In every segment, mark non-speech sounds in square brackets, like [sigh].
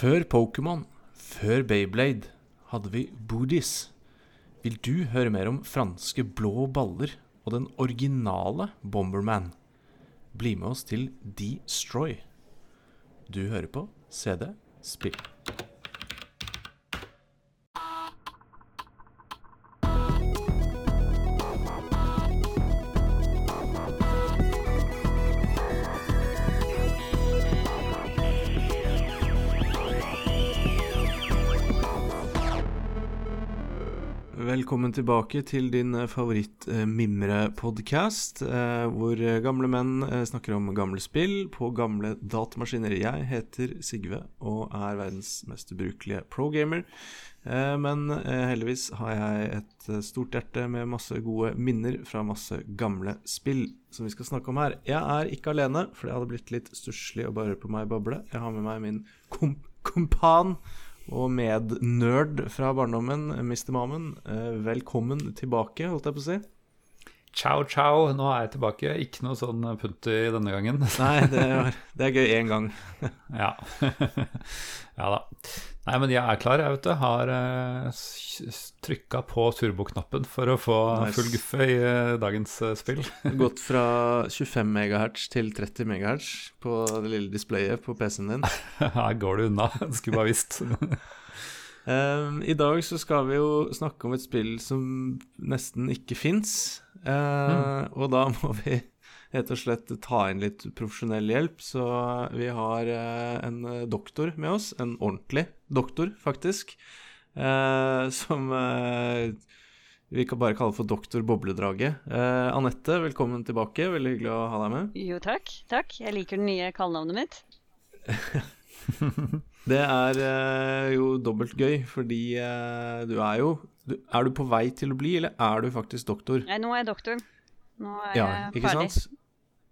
Før Pokémon, før Bayblade, hadde vi Booties. Vil du høre mer om franske blå baller og den originale Bomberman? Bli med oss til Destroy. Du hører på CD Spill. Velkommen tilbake til din favoritt-mimre-podkast, hvor gamle menn eh, snakker om gamle spill på gamle datamaskiner. Jeg heter Sigve og er verdens mest ubrukelige pro-gamer. Eh, men eh, heldigvis har jeg et stort hjerte med masse gode minner fra masse gamle spill som vi skal snakke om her. Jeg er ikke alene, for det hadde blitt litt stusslig å bare høre på meg bable. Jeg har med meg min komp kompan og mednerd fra barndommen, Mr. Mammen. Velkommen tilbake, holdt jeg på å si. Ciao, ciao. Nå er jeg tilbake. Ikke noe sånn punti denne gangen. Nei, det er, det er gøy én gang. [laughs] ja. [laughs] ja da. Nei, men jeg er klar, jeg, vet du. Har uh, trykka på turboknappen for å få nice. full guffe i uh, dagens uh, spill. [laughs] Gått [laughs] fra 25 MHz til 30 MHz på det lille displayet på PC-en din. Her går det unna. [laughs] Skulle bare visst. um, I dag så skal vi jo snakke om et spill som nesten ikke fins. Uh, mm. Og da må vi rett og slett ta inn litt profesjonell hjelp. Så vi har uh, en doktor med oss, en ordentlig doktor, faktisk, uh, [laughs] som vi kan bare kalle for doktor Bobledraget. Anette, velkommen tilbake. Veldig hyggelig å ha deg med. Jo, takk. Takk. Jeg liker det nye kallenavnet mitt. [laughs] [laughs] det er jo dobbelt gøy, fordi du er jo Er du på vei til å bli, eller er du faktisk doktor? Nei, nå er jeg doktor. Nå er ja, jeg ikke ferdig. Sant?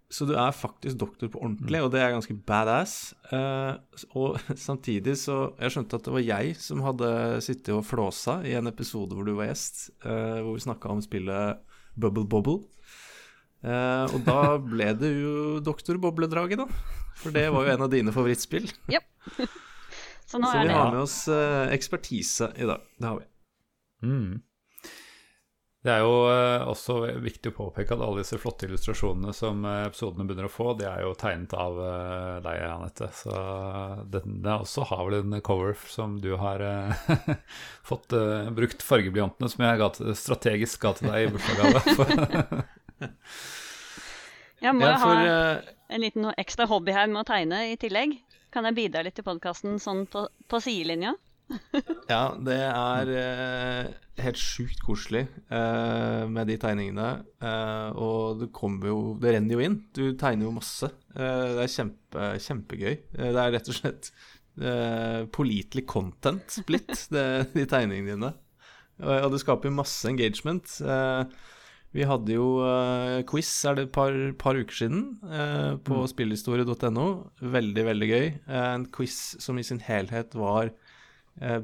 Så du er faktisk doktor på ordentlig, og det er ganske badass. Uh, og [laughs] samtidig så Jeg skjønte at det var jeg som hadde sittet og flåsa i en episode hvor du var gjest, uh, hvor vi snakka om spillet Bubble Bobble. Uh, og da [laughs] ble det jo Doktor Bobledraget, da. For det var jo en av dine favorittspill. [laughs] Yep. så så vi har med oss ekspertise i dag. Det har vi. Mm. Det er jo eh, også viktig å påpeke at alle disse flotte illustrasjonene som eh, episodene begynner å få, de er jo tegnet av eh, deg, Anette. Så denne også har vel en cover som du har [laughs] fått brukt fargeblyantene som jeg ga til, strategisk ga til deg i bursdagsgave. [laughs] jeg må ja, for, ha en liten ekstra hobby her med å tegne i tillegg. Kan jeg bidra litt til podkasten sånn på, på sidelinja? Ja, det er eh, helt sjukt koselig eh, med de tegningene. Eh, og det kommer jo Det renner jo inn. Du tegner jo masse. Eh, det er kjempe, kjempegøy. Eh, det er rett og slett eh, pålitelig content blitt, [laughs] de tegningene dine. Og, og, det skaper masse engagement. vi hadde jo quiz er det et par, par uker siden på mm. spillhistorie.no. Veldig, veldig gøy. en quiz som i sin helhet var eh,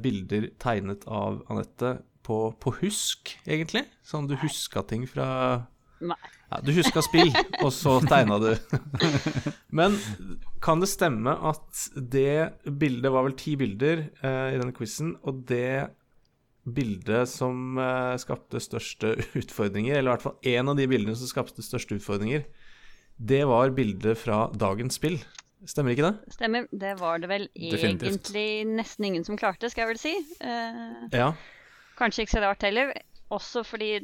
bilder tegnet av Anette på, på, husk, egentlig. Sånn du huska ting fra. Ja, du huska spill, og så tegna du. [laughs] Men kan det stemme at det bildet var vel ti bilder eh, i denne quizen, og det bildet som eh, skapte største utfordringer, eller i hvert fall én av de bildene som skapte største utfordringer, det var bildet fra dagens spill. Stemmer ikke det? Stemmer. Det var det vel Definitivt. egentlig nesten ingen som klarte, skal jeg vel si. Eh, ja. Kanskje ikke så rart heller. Også fordi,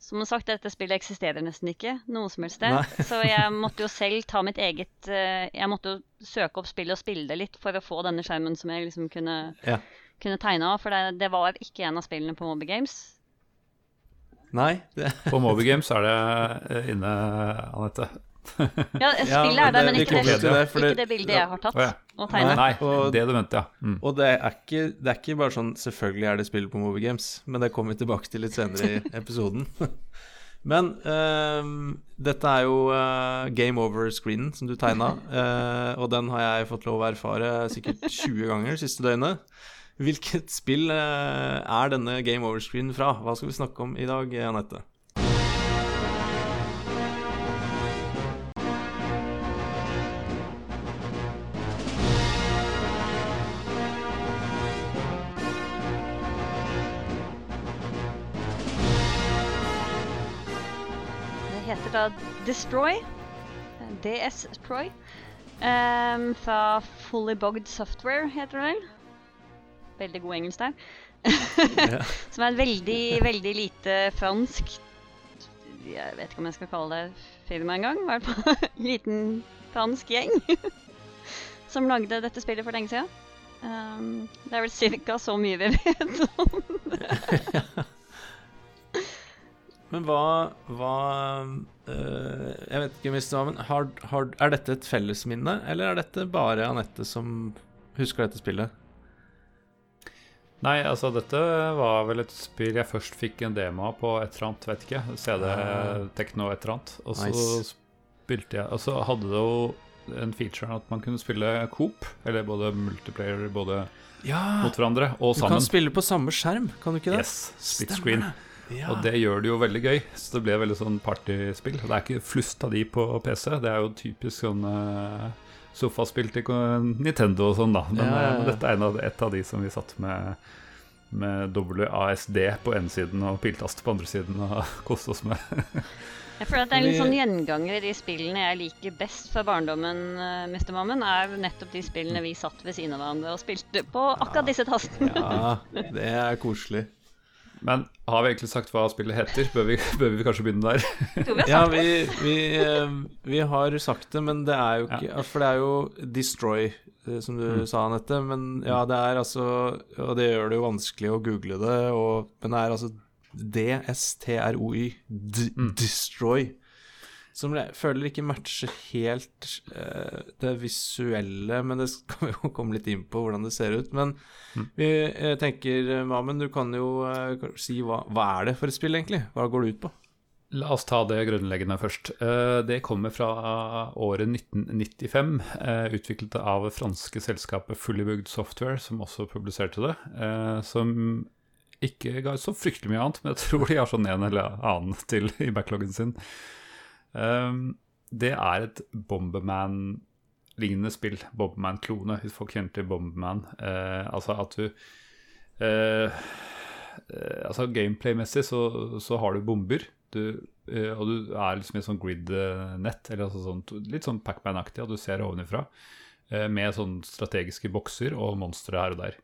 som sagt, dette spillet eksisterer nesten ikke noe som helst sted. så jeg måtte jo selv ta mitt eget eh, Jeg måtte jo søke opp spillet og spille det litt for å få denne skjermen som jeg liksom kunne, ja. kunne tegne av. For det, det, var ikke en av spillene på Moby Games. Nei. på Moby Games er det eh, inne, Anette. Ja, [laughs] spillet er der, men ikke det, det, ikke det bildet jeg har tatt og tegna. Nei, og, det du mente, ja. Mm. Og det er, ikke, det er, ikke, bare sånn Selvfølgelig er det spill på Movie Games, men det kommer vi tilbake til litt senere i [laughs] episoden. [laughs] men um, dette er jo uh, game over-screenen som du tegna, uh, og den har jeg fått lov å erfare sikkert 20 ganger siste døgnet. Hvilket spill uh, er denne game over-screenen fra? Hva skal vi snakke om i dag, Anette? Destroy. DS Troy. Um, fra Fully Bogged Software, heter det vel. Veldig god engelsk der. [laughs] Som er en veldig, veldig lite fransk Jeg vet ikke om jeg skal kalle det firma engang. I hvert fall en [laughs] liten fransk gjeng [laughs] som lagde dette spillet for lenge siden. Um, det er vel ca. så mye vi vet om Men hva, hva øh, Jeg vet ikke, Mr. Mammen. Har, har, er dette et fellesminne, eller er dette bare Anette som husker dette spillet? Nei, altså dette var vel et spill jeg først fikk en demo på et eller annet, vet ikke. CD Ah. Tekno et eller annet. Og så Nice. spilte jeg Og så hadde det jo en feature at man kunne spille coop, eller både multiplayer både Ja! mot hverandre og sammen. Du kan spille på samme skjerm, kan du ikke det? Yes, split screen. det. Ja. Og det gjør det jo veldig gøy. Så det ble veldig sånn partyspill. Det er ikke flust av de på PC. Det er jo typisk sånn eh, sofaspill til Nintendo og sånn, da. Men, Ja, ja, eh, dette er en av, et av de som vi satt med med WASD på ene siden og piltast på andre siden og [laughs] koste oss med. Jeg føler at det er en sånn gjenganger i de spillene jeg liker best fra barndommen, eh, Mr. Mammen, er nettopp de spillene vi satt ved siden av hverandre og spilte på akkurat disse tastene. ja, [laughs] det er koselig. Men har vi egentlig sagt hva spillet heter? Bør vi, [laughs] bør vi kanskje begynne der? Vi Ja, vi, vi, eh, vi har sagt det, men det er jo ikke ja, For det er jo Destroy, eh, som du Mm. sa, Anette. Men ja, det er altså Og det gjør det jo vanskelig å google det, og, men det er altså DSTROY. Mm. Destroy. Som jeg føler ikke matcher helt uh, det visuelle, men det skal [laughs] vi jo komme litt inn på hvordan det ser ut. Men Mm. vi eh, tenker, eh, Mamen, du kan jo uh, si hva, hva er det for et spill, egentlig? Hva går det ut på? La oss ta det grunnleggende først. Det kommer fra året 1995, eh, utviklet av franske selskapet Fully Bugged Software, som også publiserte det. Som ikke ga ut så fryktelig mye annet, men jeg tror de har sånn en eller annen til i backloggen sin. Eh, Det er et Bomberman-lignende spill. Bomberman-klone, hvis folk kjenner til Bomberman. Eh, Altså at du eh, eh, altså Gameplay-messig så, så har du bomber, du, og du er liksom i et sånn grid-nett, altså sånt, litt sånn Pac-Man-aktig, og du ser ovenifra, med sånne strategiske bokser og monstre her og der.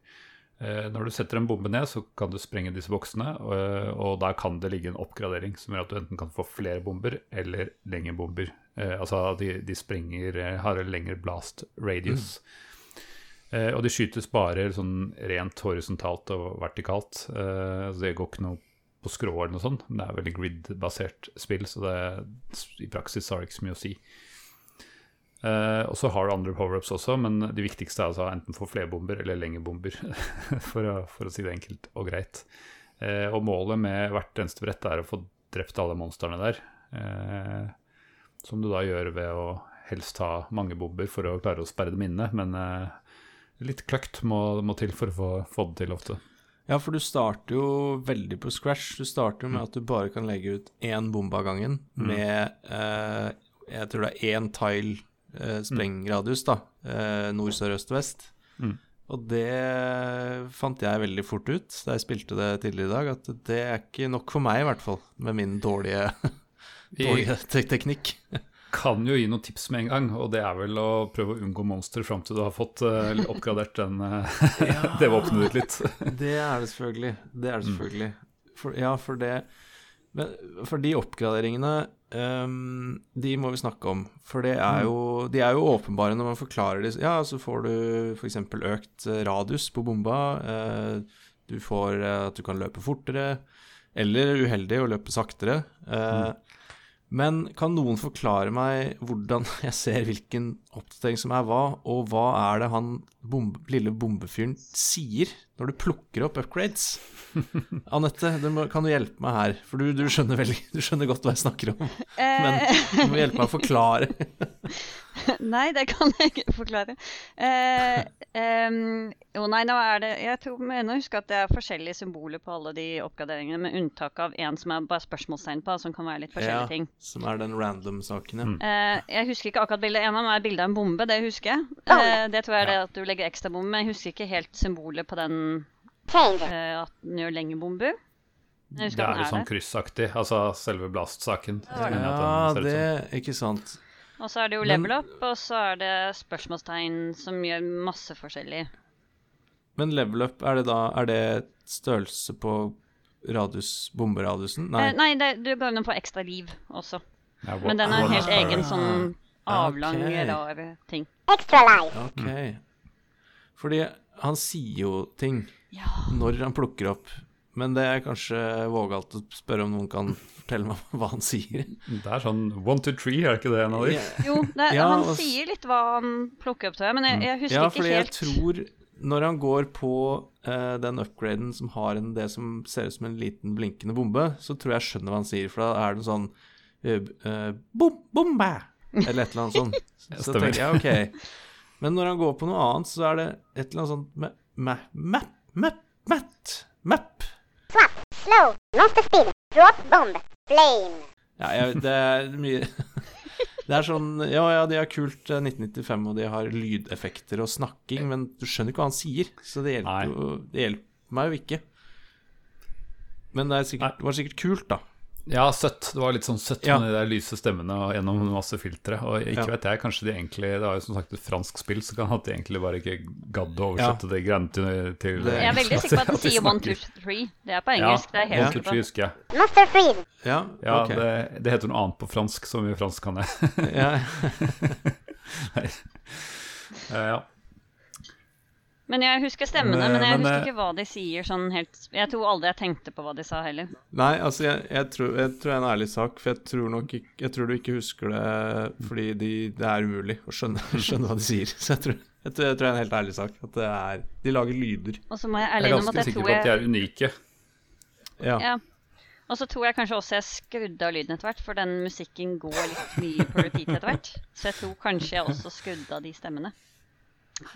Eh, Når du setter en bombe ned, så kan du sprenge disse boksene, og, og der kan det ligge en oppgradering som gjør at du enten kan få flere bomber eller lengre bomber. Eh, altså de, de sprenger, eh, har en lengre blast radius. Mm. og de skytes bare sånn rent horisontalt og vertikalt. Eh, det går ikke noe på skrå eller noe sånt. Det er veldig grid-basert spill, så det i praksis har det ikke så mye å si. Eh, og så har du andre power-ups også, men de viktigste er altså enten få flere bomber eller lengre bomber, [laughs] for, å, for å si det enkelt og greit. Uh, og målet med hvert eneste brett er å få drept alle monstrene der. Uh, som du da gjør ved å helst ha mange bomber for å klare å sperre dem inne, men litt kløkt må, må til for å få, få det til ofte. Ja, for du starter jo veldig på scratch. Du starter med at du bare kan legge ut én bombe av gangen Mm. med Jeg tror det er én tile eh, sprengradius, da. Eh, nord, sør, øst, vest. Mm. Og det fant jeg veldig fort ut da jeg spilte det tidligere i dag, at det er ikke nok for meg, i hvert fall, med min dårlige, dårlige te teknikk. kan jo gi noen tips med en gang, og det er vel å prøve å unngå monstre fram til du har fått uh, oppgradert den, eh, [laughs] det våpenet ditt litt. Det er det selvfølgelig. Det er det Mm. selvfølgelig. For, ja, for det Men for de oppgraderingene ehm, De må vi snakke om. For er jo, de er jo åpenbare når man forklarer det. Ja, så får du f.eks. økt eh, radius på bomba. Uh, du får eh, at du kan løpe fortere. Eller uheldig å løpe saktere. Uh, Mm. Men kan noen forklare meg hvordan [laughs] jeg ser hvilken oppdatering som er hva, og hva er det han bombe, lille bombefyren sier når du plukker opp upgrades? [laughs] Anette, kan du hjelpe meg her? For du, du, skjønner veldig, du skjønner godt hva jeg snakker om. Men Eh, du må hjelpe meg å forklare. [laughs] [laughs] nei, det kan jeg ikke forklare. Eh, eh, jo, nei, nå er det Jeg tror mener å huske at det er forskjellige symboler på alle de oppgraderingene, med unntak av en som er bare spørsmålstegn på, som kan være litt forskjellige Ja. ting. Som er den random-saken, ja. Mm. Eh, jeg husker ikke akkurat bildet. En av dem er bilde av en bombe, det husker jeg. Eh, det tror jeg er det at du legger ekstra bombe, men jeg husker ikke helt symbolet på den eh, at den gjør lengre bomber. Det er jo sånn kryssaktig. Altså selve Blast-saken. Ja, det. Ikke sant. Og så er det jo level up, og så er det spørsmålstegn som gjør masse forskjellig. Men level up, er det da Er det størrelse på radius bomberadiusen? Nei, eh, nei det, du går jo på ekstra liv også. Ja, Men den er en helt egen sånn avlang, okay. rar ting. OK. Fordi han sier jo ting Ja. når han plukker opp, men det er kanskje vågalt å spørre om noen kan fortelle meg [laughs] hva han sier. Det er sånn one to three, er det ikke det en av de? Jo, det, Ja, han og sier litt hva han plukker opp, tror jeg, men jeg, jeg husker Ja, ikke fordi jeg tror Når han går på uh, den upgraden som har en, det som ser ut som en liten blinkende bombe, så tror jeg jeg skjønner hva han sier, for da er det sånn uh, uh, bom, bombe! Eller et eller annet sånt. [laughs] Så Stemmer. tenker jeg OK. Men når han går på noe annet, så er det et eller annet sånt med ma, map, map, mat, map. Swap. Slow. Not the speed. Drop bomb. Flame. Ja, jeg, det er mye [laughs] Det er sånn Ja, ja, de har kult eh, 1995, og de har lydeffekter og snakking, men du skjønner ikke hva han sier, så det hjelper, jo, det hjelper meg jo ikke. Men det, er sikkert, det var sikkert kult, da. Ja, søtt. Det var litt sånn søtt Ja. med de der lyse stemmene og gjennom masse filtre. Og ikke Ja. vet jeg, kanskje de egentlig Det var jo som sagt et fransk spill, så kan de egentlig bare ikke gadd å oversette det greiene til, til Det- Jeg er veldig sikker på at [laughs] de sier one, two, snakker. three. Det er på Ja, engelsk. det er helt one, husker jeg. Master freeze. Ja, Ja, ok. det, det heter noe annet på fransk. Så mye fransk kan jeg. Ja. [laughs] Uh, ja. Men jeg husker stemmene, Men, men jeg men, husker eh, ikke hva de sier sånn helt Jeg tror aldri jeg tenkte på hva de sa heller. Nei, altså, jeg, jeg, tror, jeg tror det er en ærlig sak, for jeg tror nok ikke Jeg tror du ikke husker det fordi de, det er umulig å skjønne, [laughs] skjønne hva de sier. Så jeg tror, jeg, tror, jeg tror det er en helt ærlig sak. At det er De lager lyder. Og så må jeg Jeg ærlig er innrømme ganske at jeg sikker på at de er unike. Ja. ja. Og så tror jeg kanskje også jeg skrudde av lyden etter hvert, for den musikken går litt mye på repeat etter hvert. Så jeg tror kanskje jeg også skrudde av de stemmene.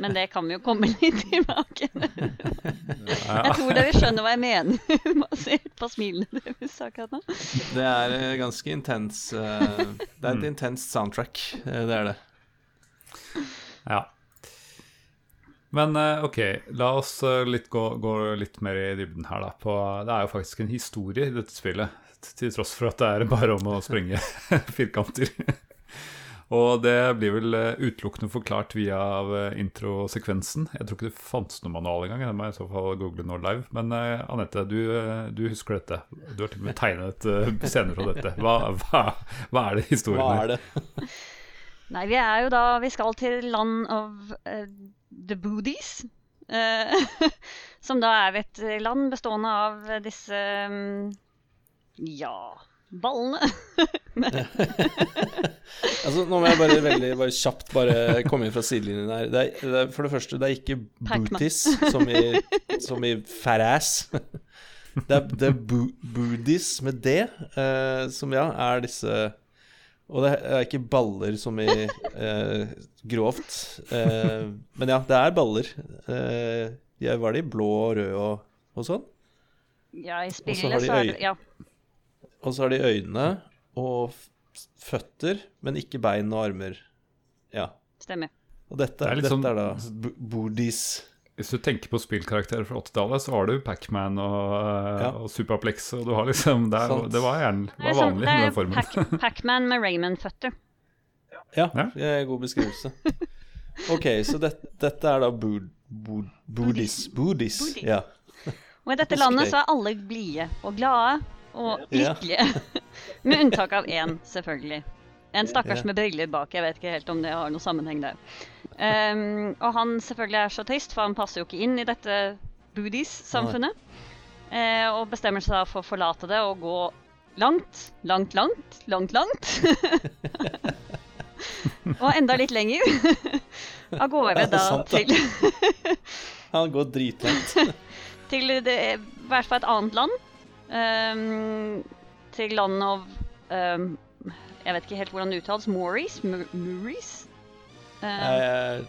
Men det kan vi jo komme [laughs] litt tilbake Jeg tror dere skjønner hva jeg mener. Basert på smilene deres akkurat nå. Det er eh, ganske intens eh, Det er et intenst soundtrack. eh, Det er det. Ja. Men ok, la oss litt gå, gå litt mer i dybden her, da. På, det er jo faktisk en historie i dette spillet, til tross for at det er bare om å sprenge [laughs] firkanter. Og det blir vel eh, utelukkende forklart via eh, introsekvensen. Jeg tror ikke det fantes noen manual engang. Det må jeg i så fall google nå live. Men eh, Anette, du, du husker dette. Du har til og med tegnet uh, scener fra dette. Hva, hva, hva er det historien Hva er det? [laughs] Nei, vi er jo da Vi skal til land of uh, the Boodies. eh, [laughs] som da er et land bestående av disse mm, Ja ballene. [laughs] Altså, nå må jeg bare veldig bare kjapt bare komme inn fra sidelinjen her. Det er, det er, for det første, det er ikke booties, som i, som i fat ass. Det er, det er bo, booties med D, eh, som ja, er disse Og det er ikke baller som i eh, grovt. Eh, men ja, det er baller. Eh, ja, var de blå og røde og, og sånn? Ja, i så spillet har de så er det Ja. Og så har de øyne og føtter, men ikke bein og armer. Ja. Stemmer. Og dette, Det er dette sånn- er da bo- Hvis du tenker på spillkarakterer fra 80-tallet, så har du Pac-Man og, eh, Ja. og Superplex. Og du har liksom Det, er, det var gjerne Det var er, vanlig med den formen. Pac- [laughs] Pac-Man med Raymond-føtter. Ja, Ja. det er en god beskrivelse. OK, så det, dette er da. Boodies. Boodies. Ja. Og i dette [laughs] landet så er alle blide og glade og [laughs] lykkelige. [laughs] med unntak av én, selvfølgelig. En stakkars med briller bak. Jeg vet ikke helt om det har noen sammenheng der. Um, og han selvfølgelig er så trist, for han passer jo ikke inn i dette Boodies-samfunnet. Uh, og bestemmer seg for å forlate det og gå langt, langt, langt, langt, langt. [laughs] og enda litt lenger. Av gårde da sant til Han går dritlangt. til det, i hvert fall et annet land. Ehm, til landet av um, Jeg vet ikke helt hvordan det uttales. Moris? Mur- Um, Eh,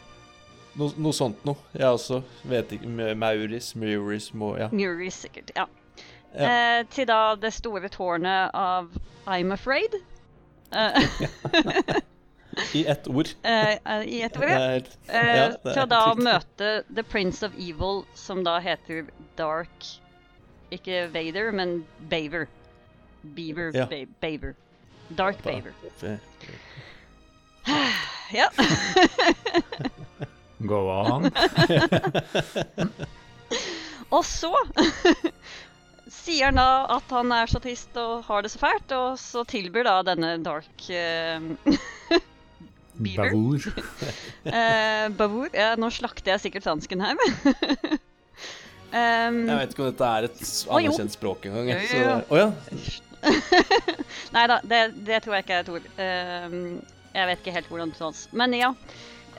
noe, sånt noe. Jeg også vet ikke. Mauris, Muris, Mo... Ja. Muris, sikkert. Ja. Ja. Eh, til da det store tårnet av I'm Afraid. Uh, [laughs] I ett ord. eh, eh, I ett ord, ja. ja, til å da møte The Prince of Evil, som da heter Dark Ikke Vader, men Baver. Beaver. Ja. Ba Baver. Dark Ba- Baver. Ja. Go on. [laughs] Og så [laughs] sier han da at han er så trist og har det så fælt, og så tilbyr da denne Dark eh, [laughs] Beaver Bavour. eh, Bavour. Ja, nå slakter jeg sikkert fransken her. Um, Jeg vet ikke om dette er et Å, anerkjent språk engang. jeg, Jo, så- jo, Å ja. [laughs] Nei da, det, det tror jeg ikke er et ord. Um, jeg vet ikke helt hvordan det uttales. Men ja.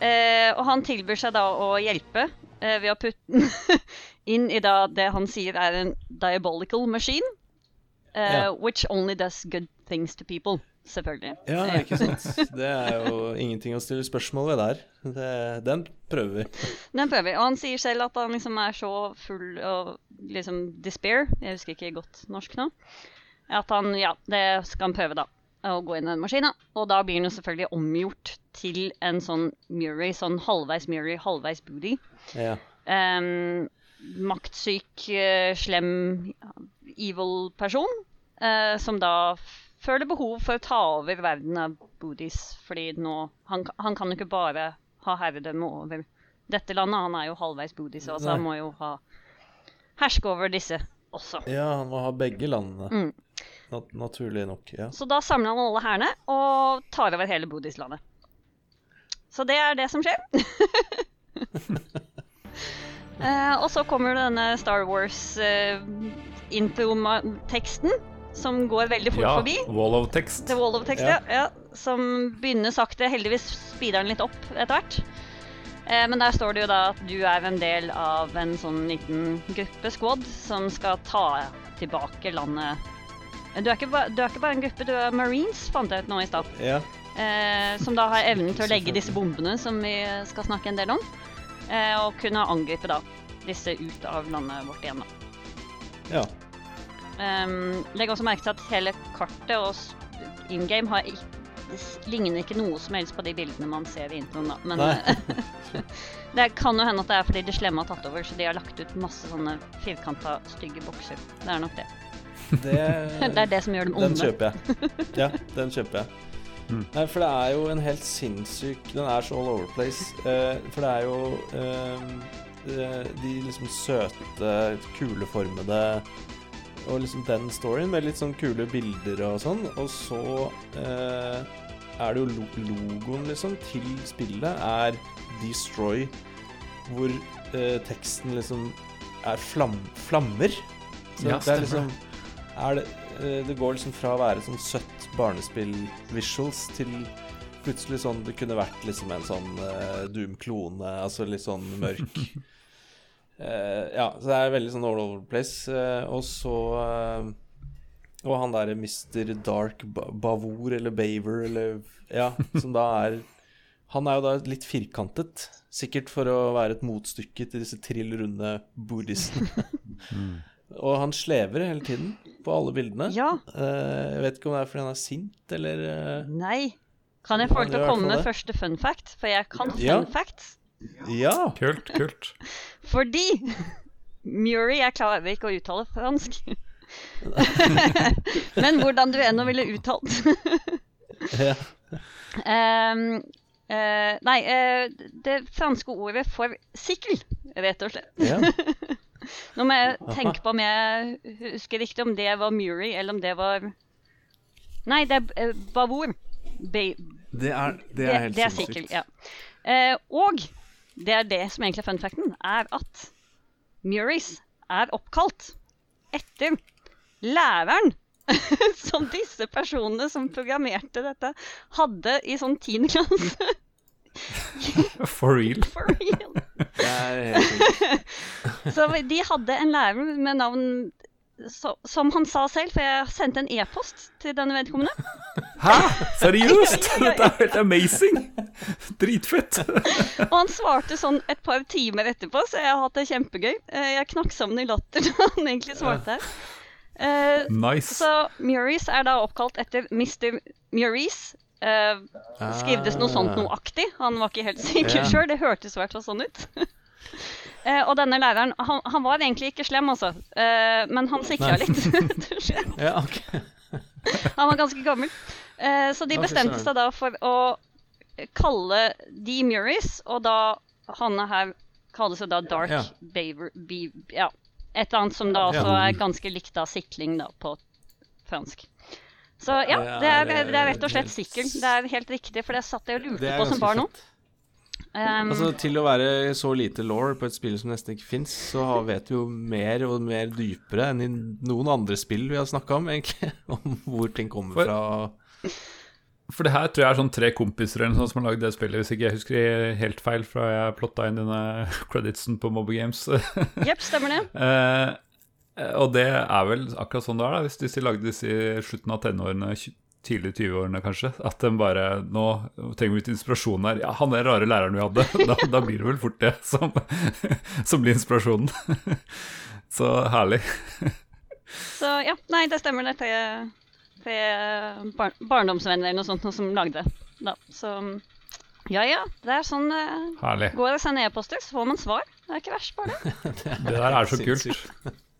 Uh, og han tilbyr seg da å hjelpe uh, ved å putte den [laughs] inn i da det han sier er en diabolical machine. Uh, Ja. Which only does good things to people. Selvfølgelig. ja, ikke sant. Det er jo ingenting å stille spørsmål ved der. Det, den prøver vi. [laughs] Den prøver vi. Og han sier selv at han liksom er så full av liksom despair, jeg husker ikke godt norsk nå, at han, ja, det skal han prøve da, å gå inn i den maskina. Og da blir den jo selvfølgelig omgjort til en sånn Murray, sånn halvveis Murray, halvveis Booty. Ja. Um, maktsyk, eh, slem, evil person, Uh, som da føler behov for å ta over verden av Bodhis. fordi nå, han, han kan jo ikke bare ha herredømme over dette landet, han er jo halvveis booties, så Nei. han må jo ha herske over disse også. ja, han må ha begge landene. Mm. Nat naturlig nok. Ja. Så da samler han alle hærene og tar over hele Bodis-landet. Så det er det som skjer. [laughs] [laughs] eh, og så kommer denne Star Wars-intro-teksten, som går veldig fort Ja, forbi. wall of text. The Wall of Text, Ja. ja. ja. Som begynner sakte. Heldigvis speeder den litt opp etter hvert. Eh, men der står det jo da at du er en del av en sånn liten gruppe, squad, som skal ta tilbake landet. Du er, ikke ba, du er ikke bare en gruppe, du er marines, fant jeg ut nå i stad. ja. Eh, som da har evnen til å legge disse bombene som vi skal snakke en del om. Eh, og kunne angripe da disse ut av landet vårt igjen. da. ja. Um, legg også merke til at hele kartet og in game har ikke, det ligner ikke noe som helst på de bildene man ser i introen. da. Men eh, [laughs] det kan jo hende at det er fordi de slemme har tatt over, så de har lagt ut masse sånne firkanta, stygge bokser. Det er nok det. [laughs] Det, [laughs] Det er det som gjør dem Den onde. kjøper jeg. Ja, den kjøper jeg. Mm. Nei, for det er jo en helt sinnssyk Den er så all over the place. Uh, for det er jo eh, de liksom søte, kuleformede Og liksom den storyen med litt sånn kule bilder og sånn. Og så eh, er det jo logoen, liksom, til spillet er Destroy, hvor eh, teksten liksom er flam flammer. Så Ja, det er liksom er det, eh, det går liksom fra å være sånn søtt barnespill-visuals til plutselig sånn Det kunne vært liksom en sånn eh, Doom-klone, altså litt sånn mørk. [laughs] Eh, ja, så det er veldig sånn all over the place. eh, og så eh, Og han derre Mr. Dark Ba- Bavour, eller Baver, eller Ja, [laughs] som da er Han er jo da litt firkantet. Sikkert for å være et motstykke til disse trill runde buddhistene. [laughs] Og han slever hele tiden på alle bildene. Ja. Eh, jeg vet ikke om det er fordi han er sint, eller Nei. Kan jeg få lov til å komme med første fun fact? For jeg kan fun Ja. facts. Ja! Kult, kult. Fordi Muri Jeg klarer ikke å uttale fransk. [laughs] Men hvordan du ennå ville uttalt. ja. Ehm, eh, nei, uh, det franske ordet for sikkel, rett og slett. ja. [laughs] Nå må jeg tenke på om jeg husker riktig om det var Muri, eller om det var Nei, det er uh, Bavour. Ba Det er, det det, er helt det er sikkel, ja. Eh, og det er det som egentlig er fun facten, er at Muris er oppkalt etter læreren [laughs] som disse personene som programmerte dette, hadde i sånn tiende klasse. [laughs] For real. For real. [laughs] Så de hadde en lærer med navn så, som han sa selv, for jeg sendte en e-post til denne vedkommende. [laughs] Hæ? Seriøst? Dette er helt amazing. Dritfett. Og han svarte sånn et par timer etterpå, så jeg har hatt det kjempegøy. Eh, Jeg knakk sammen i latter da han egentlig svarte. Eh, Nice. Så Muris er da oppkalt etter Mr. Muris. Uh, skrivdes noe sånt noe aktig. Han var ikke helt sikker yeah. sjøl, det hørtes i hvert fall sånn ut. [laughs] Eh, og denne læreren, han, han var egentlig ikke slem, altså. Eh, men han sikra litt. [laughs] [laughs] Ja, ok. [laughs] Han var ganske gammel. Eh, så de bestemte seg da for å kalle de Muris, og da Hanne her kalles jo da Dark Ja. Baver... Be, ja. Et eller annet som da også er ganske likt av sikling da, på fransk. Så ja, Det er, det er rett og slett sikkel. Det er helt riktig, for det satt jeg og lurte på som barn nå. Um, Altså, til å være så lite law på et spill som nesten ikke fins, så vet vi jo mer og mer dypere enn i noen andre spill vi har snakka om, egentlig. [laughs] Om hvor ting kommer For- fra. For det her tror jeg er sånn tre kompiser eller noe som har lagd det spillet, hvis ikke jeg husker helt feil fra jeg plotta inn denne [laughs] creditsen på Mobby Games. [laughs] Jepp, stemmer det. uh, og det er vel akkurat sånn det er, da, hvis de lagde disse i slutten av tenårene, tidlig 20-årene kanskje. At de bare Nå trenger vi litt inspirasjon her. Ja, han der rare læreren vi hadde. Da, da blir det vel fort det som, som blir inspirasjonen. [laughs] Så herlig. Så ja, nei, det stemmer. Er, det er bar barndomsvenner eller noe sånt noe som lagde da. Så ja ja, det er sånn eh, Herlig. Går det sender e-poster, så får man svar. Det er ikke verst, bare [laughs] det. Det der er så kult.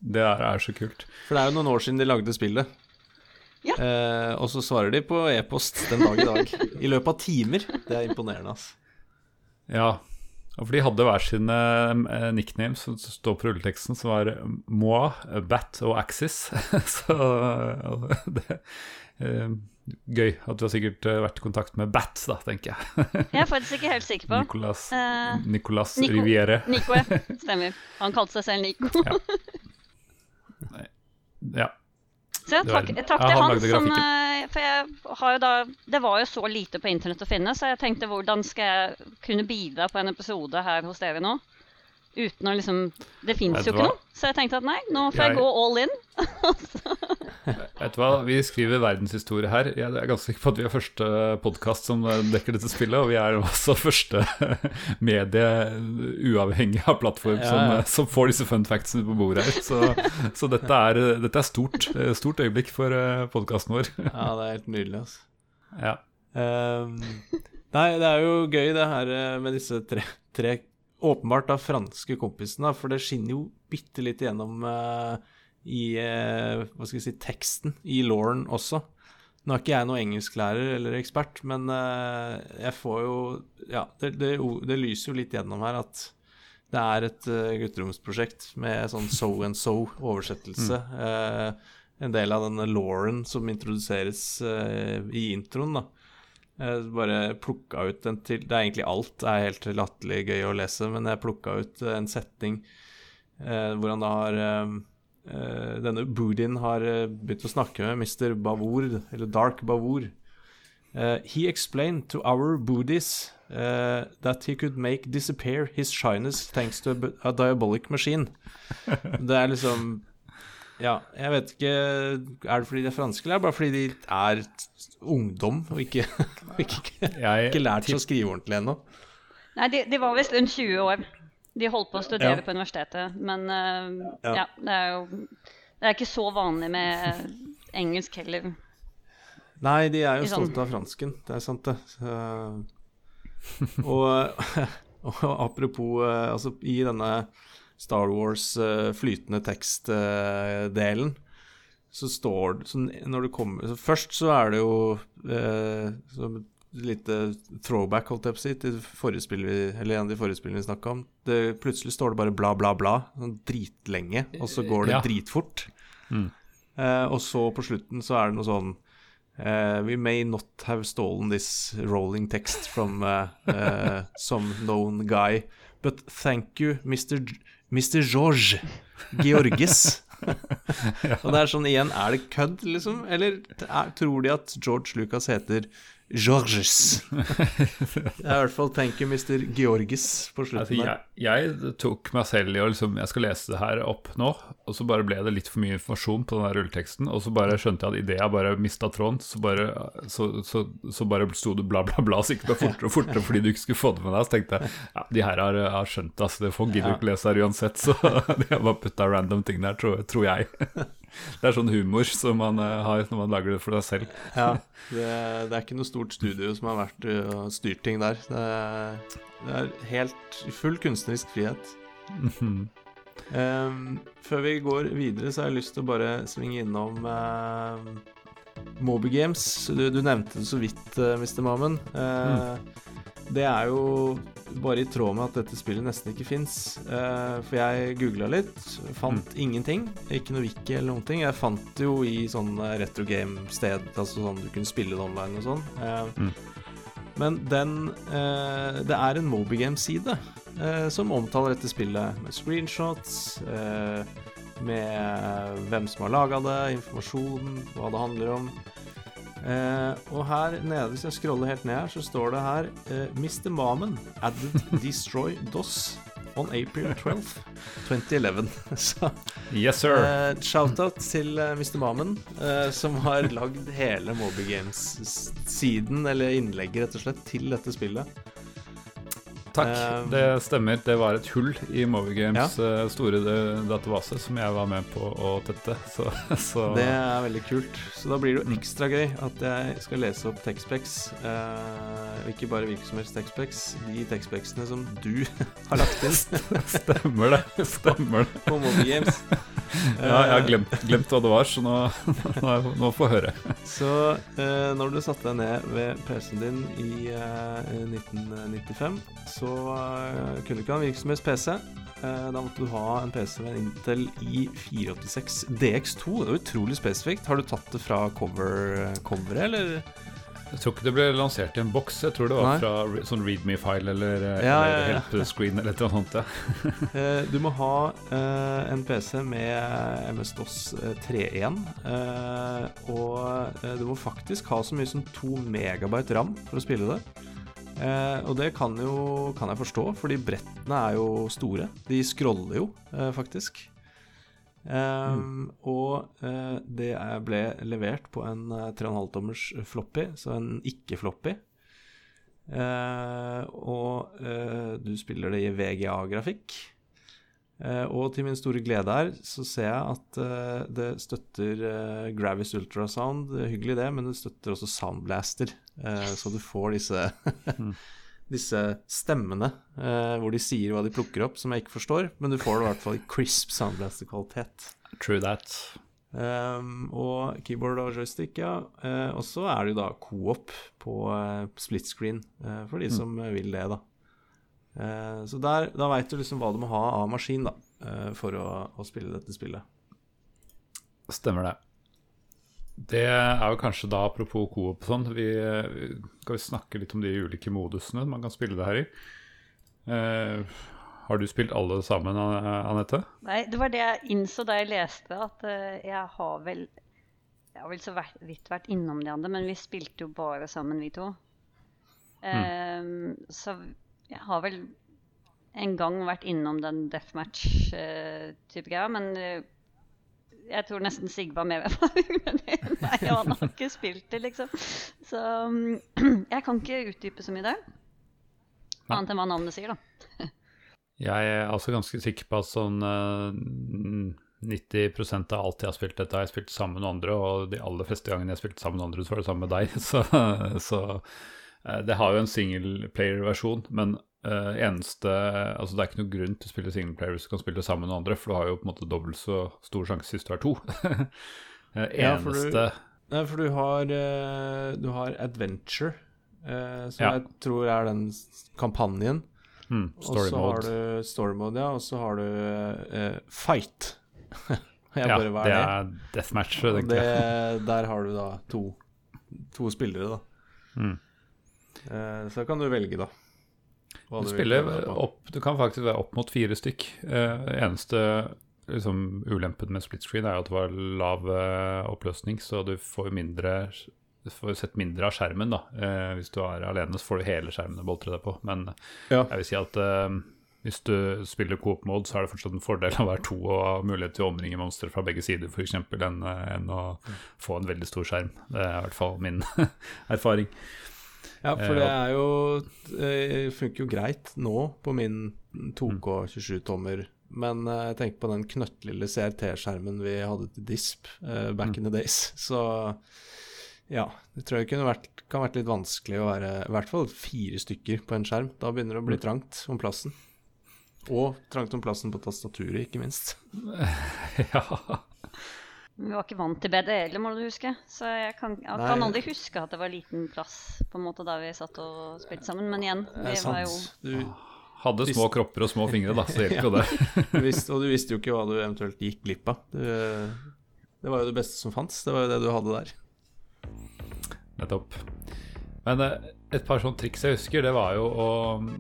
Det der er så kult. For det er jo noen år siden de lagde spillet. Ja. Eh, og så svarer de på e-post den dag i dag. I løpet av timer. Det er imponerende, altså. Ja. og For de hadde hver sine eh, nicknames som står på rulleteksten, som var Moi, Bat og Axis. [laughs] Så eh, det eh, Gøy at du har sikkert eh, vært i kontakt med Bat, da, tenker jeg. Jeg er faktisk ikke helt sikker på. Nicolas, uh, Nicolas Nico. Riviere. Nico, ja. Stemmer. Han kalte seg selv Nico. Ja. [laughs] Ja, Var- takk, takk til han han som eh, For jeg har jo da Det var jo så lite på internett å finne, så jeg tenkte hvordan skal jeg kunne bidra på en episode her hos dere nå? Uten å liksom Det fins jo ikke noe. Så jeg tenkte at nei, nå får jeg Jeg- gå all in. [laughs] Vet du hva, vi skriver verdenshistorie her. Jeg er ganske sikker på at vi er første podkast som eh, dekker dette spillet, og vi er også første [laughs] medie uavhengig av plattform Ja, som, ja. eh, som får disse fun factsene på bordet her. Så, så dette er, dette er stort, eh, stort øyeblikk for podkasten vår. Ja, det er helt nydelig, altså. Ja. Um, nei, det er jo gøy det her eh, med disse tre, tre åpenbart da franske kompisene, for det skinner jo bitte litt igjennom eh, i eh, hva skal jeg si, teksten i Lauren også. Nå er ikke jeg noen engelsklærer eller ekspert, men eh, jeg får jo Ja, det, det, det lyser jo litt gjennom her at det er et uh, gutteromsprosjekt med sånn so and so-oversettelse. Eh, en del av denne Lauren som introduseres eh, i introen, da. Jeg bare plukka ut en til Det er egentlig alt det er helt latterlig gøy å lese, men jeg plukka ut eh, en setting eh, hvor han da har eh, eh, Denne Boodin har eh, begynt å snakke med Mr. Bavour, eller Dark Bavour. Uh, he explained to our Buddhists uh, that he could make disappear his shyness thanks to a, a diabolic machine. [laughs] Det er liksom Ja, jeg vet ikke Er det fordi de er franske, eller er det bare fordi de er ungdom og ikke, [laughs] ikke, ikke lært seg å skrive ordentlig ennå? Nei, de, de var visst rundt 20 år. De holdt på å studere Ja. på universitetet, men uh, Ja. ja. det er jo Det er ikke så vanlig med engelsk heller. Nei, de er jo sånn- stolte av fransken, det er sant, det. Så, og, [laughs] og apropos eh, Altså, i denne Star Wars eh, flytende tekst-delen, så står det så Når du kommer så Først så er det jo eh, lite throwback, holdt jeg på å si, til eller en av de forrige spillene vi snakka om. Det, plutselig står det bare bla, bla, bla, sånn dritlenge, og så går det Ja. dritfort. Mm. Eh, og så på slutten så er det noe sånn eh, We may not have stolen this rolling text from eh, eh, some known guy, but thank you, Mr. G- Mr. George Georges. [laughs] Og det er sånn igjen, er det kødd, liksom? Eller er, tror de at George Lucas heter Georges? [laughs] jeg i hvert fall tenker Mr. Georges på slutten Altså, jeg, jeg tok meg selv i å liksom Jeg skal lese det her opp nå, og så bare ble det litt for mye informasjon på den der rulleteksten, og så bare skjønte jeg at idet jeg bare mista tråden, så bare, så, så, så bare sto det bla, bla, bla, så gikk det fortere og fortere fordi du ikke skulle få det med deg. Så tenkte jeg ja, de her har, har skjønt det, altså. Det får gidder ikke lese her uansett, så [laughs] de har bare putta random ting der, tror, tror jeg. [laughs] Det er sånn humor som man eh, har når man lager det for seg selv. Ja, [laughs] det, det er ikke noe stort studio som har vært og styrt ting der. Det det er helt full kunstnerisk frihet. Ehm, før vi går videre, så har jeg lyst til å bare svinge innom uh, Moby Games. Du, du nevnte det så vidt, uh, Mr. Mammen. Eh, Det er jo bare i tråd med at dette spillet nesten ikke fins. for jeg googla litt, fant ingenting. Ikke noe wiki eller noen ting. Jeg fant det jo i sånn retro game-sted, altså sånn du kunne spille det online og sånn. Eh, Mm. Men den eh, Det er en Moby Games-side eh, som omtaler dette spillet med screenshots, eh, med hvem som har laga det, informasjon, hva det handler om. Og her nede, hvis jeg scroller helt ned her, så står det her Mr. Mamen added Destroy DOS on April 12th, 2011. [laughs] Så Yes, sir. eh, shout-out til eh, Mr. Mamen, eh, som har lagd hele Moby Games-siden, eller innlegget rett og slett, til dette spillet. Takk. eh, det stemmer. Det var et hull i Moby Games eh, store database som jeg var med på å tette. [laughs] Så, så Det er veldig kult. Så da blir det jo ekstra gøy at jeg skal lese opp Texpex. Eh, ikke bare hvilken som helst Texpex, de Texpexene som du [laughs] har lagt inn stemmer det. Stemmer det. på Moby Games. Ja, jeg har glemt, glemt hva det var, så nå, nå, får jeg høre. Så eh, når du satte deg ned ved PC-en din i eh, 1995, så eh, kunne du ikke ha en virksomhets PC. Eh, da måtte du ha en PC med en Intel i486 DX2. Det er utrolig spesifikt. Har du tatt det fra cover, coveret, eller? Jeg tror ikke det ble lansert i en boks. Jeg tror det var Nei. fra sånn readme-file eller, eh, Ja, eller ja, ja. screen eller noe sånt. [laughs] Eh, du må ha uh, en PC med MS-DOS eh, 3.1. uh, og du må faktisk ha så mye som 2 megabyte ram for å spille det. Uh, og det kan, jo, kan jeg forstå, fordi brettene er jo store. De scroller jo, eh, faktisk. mm. Og uh, det ble levert på en uh, 3,5-tommers floppy, så en ikke-floppy. Uh, og eh, du spiller det i VGA-grafikk. Eh, og til min store glede her så ser jeg at eh, det støtter eh, Gravis Ultrasound. Det er hyggelig det, men det støtter også Soundblaster. Eh, så du får disse [laughs] Disse stemmene eh, hvor de sier hva de plukker opp, som jeg ikke forstår. Men du får det i hvert fall i crisp Soundblaster-kvalitet. True that. Um, og keyboard og joystick, ja. Uh, og så er det jo da co-op på uh, split screen, uh, for de som eh, vil det, da. Så der, da veit du liksom hva du må ha av maskin da, for å, å spille dette spillet. Stemmer det. Det er jo kanskje da, apropos coop sånn, vi vi- skal vi snakke litt om de ulike modusene man kan spille det her i. Eh, har du spilt alle sammen, An- Anette? Nei, det var det jeg innså da jeg leste, at uh, jeg har vel Jeg har vel så vidt vært innom de andre, men vi spilte jo bare sammen, vi to. Ehm, så jeg har vel en gang vært innom den deathmatch-type greia, men eh, jeg tror nesten Sigve var med meg, [laughs] Nei, han har ikke spilt det, liksom. Så [clears throat] jeg kan ikke utdype så mye der. Annet enn hva navnet sier, da. [laughs] Jeg er altså ganske sikker på at sånn eh, 90% av alt jeg har spilt dette, har jeg spilt sammen med andre, og de aller fleste gangene jeg har spilt sammen med andre, så var det sammen med deg. [laughs] Så, så eh, det har jo en singleplayer-versjon, men eh, eneste Altså det er ikke noen grunn til å spille singleplayer hvis du kan spille sammen med andre, for du har jo på en måte dobbelt så stor sjanse hvis du er to. [laughs] Du- eneste Nei, for du har, eh, du har Adventure, eh, som Ja. jeg tror er den kampanjen. hmm, Og så har du Story Mode, ja. Og så har du eh, Fight. [laughs] Ja, bare, det er deathmatch, det, der har du da to, to spillere, da. Mm. Eh, så kan du velge, da. Du spiller opp, du kan faktisk være opp mot fire stykk. Eh, eneste liksom, ulempen med split screen er jo at det var lav eh, oppløsning, så du får mindre du får sett mindre av skjermen. da eh, Hvis du er alene, så får du hele skjermen å boltre deg på. Men Ja. jeg vil si at eh, hvis du spiller coop mode, så er det fortsatt en fordel å være to og ha mulighet til å omringe monstre fra begge sider, f.eks., enn, eh, enn å få en veldig stor skjerm. Det er i hvert fall min [laughs] erfaring. Ja, for Eh, det er jo funker jo greit nå på min 2K 27-tommer. Men eh, jeg tenker på den knøttlille CRT-skjermen vi hadde til DISP uh, back in the days. [laughs] Så ja, det tror jeg kunne vært, kan vært litt vanskelig å være i hvert fall fire stykker på en skjerm. Da begynner det å bli trangt om plassen. Og trangt om plassen på tastaturet, ikke minst. [laughs] ja. Vi var ikke vant til BDL, må du huske. Så jeg kan, jeg kan aldri huske at det var liten plass på en måte da vi satt og spilte sammen. Men igjen, Det vi var jo. Du, Hadde små kropper og små fingre, da, så hjelper jo [laughs] det. du visste, og du visste jo ikke hva du eventuelt gikk glipp av. Du, det var jo det beste som fantes. Det var jo det du hadde der. Nettopp. Men eh, et par sånne triks jeg husker, det var jo å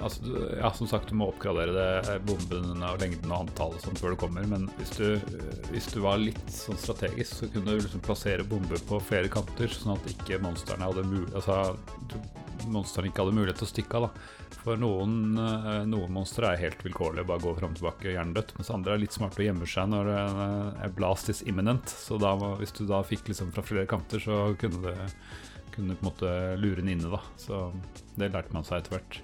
altså, Ja, som sagt, du må oppgradere det, eh, bomben og lengden og antallet sånn før du kommer, men hvis du, eh, hvis du var litt sånn strategisk, så kunne du liksom plassere bomber på flere kanter, sånn at ikke monstrene hadde mul altså, monstrene ikke hadde mulighet til å stikke av. da. For noen, noen monstre er helt vilkårlige, bare gå fram og tilbake hjernedødt. Mens andre er litt smarte og gjemmer seg når det blast is imminent. Så da, hvis du da fikk liksom fra flere kanter, så kunne det kunne på en måte lure den inne, da. Så det lærte man seg etter hvert.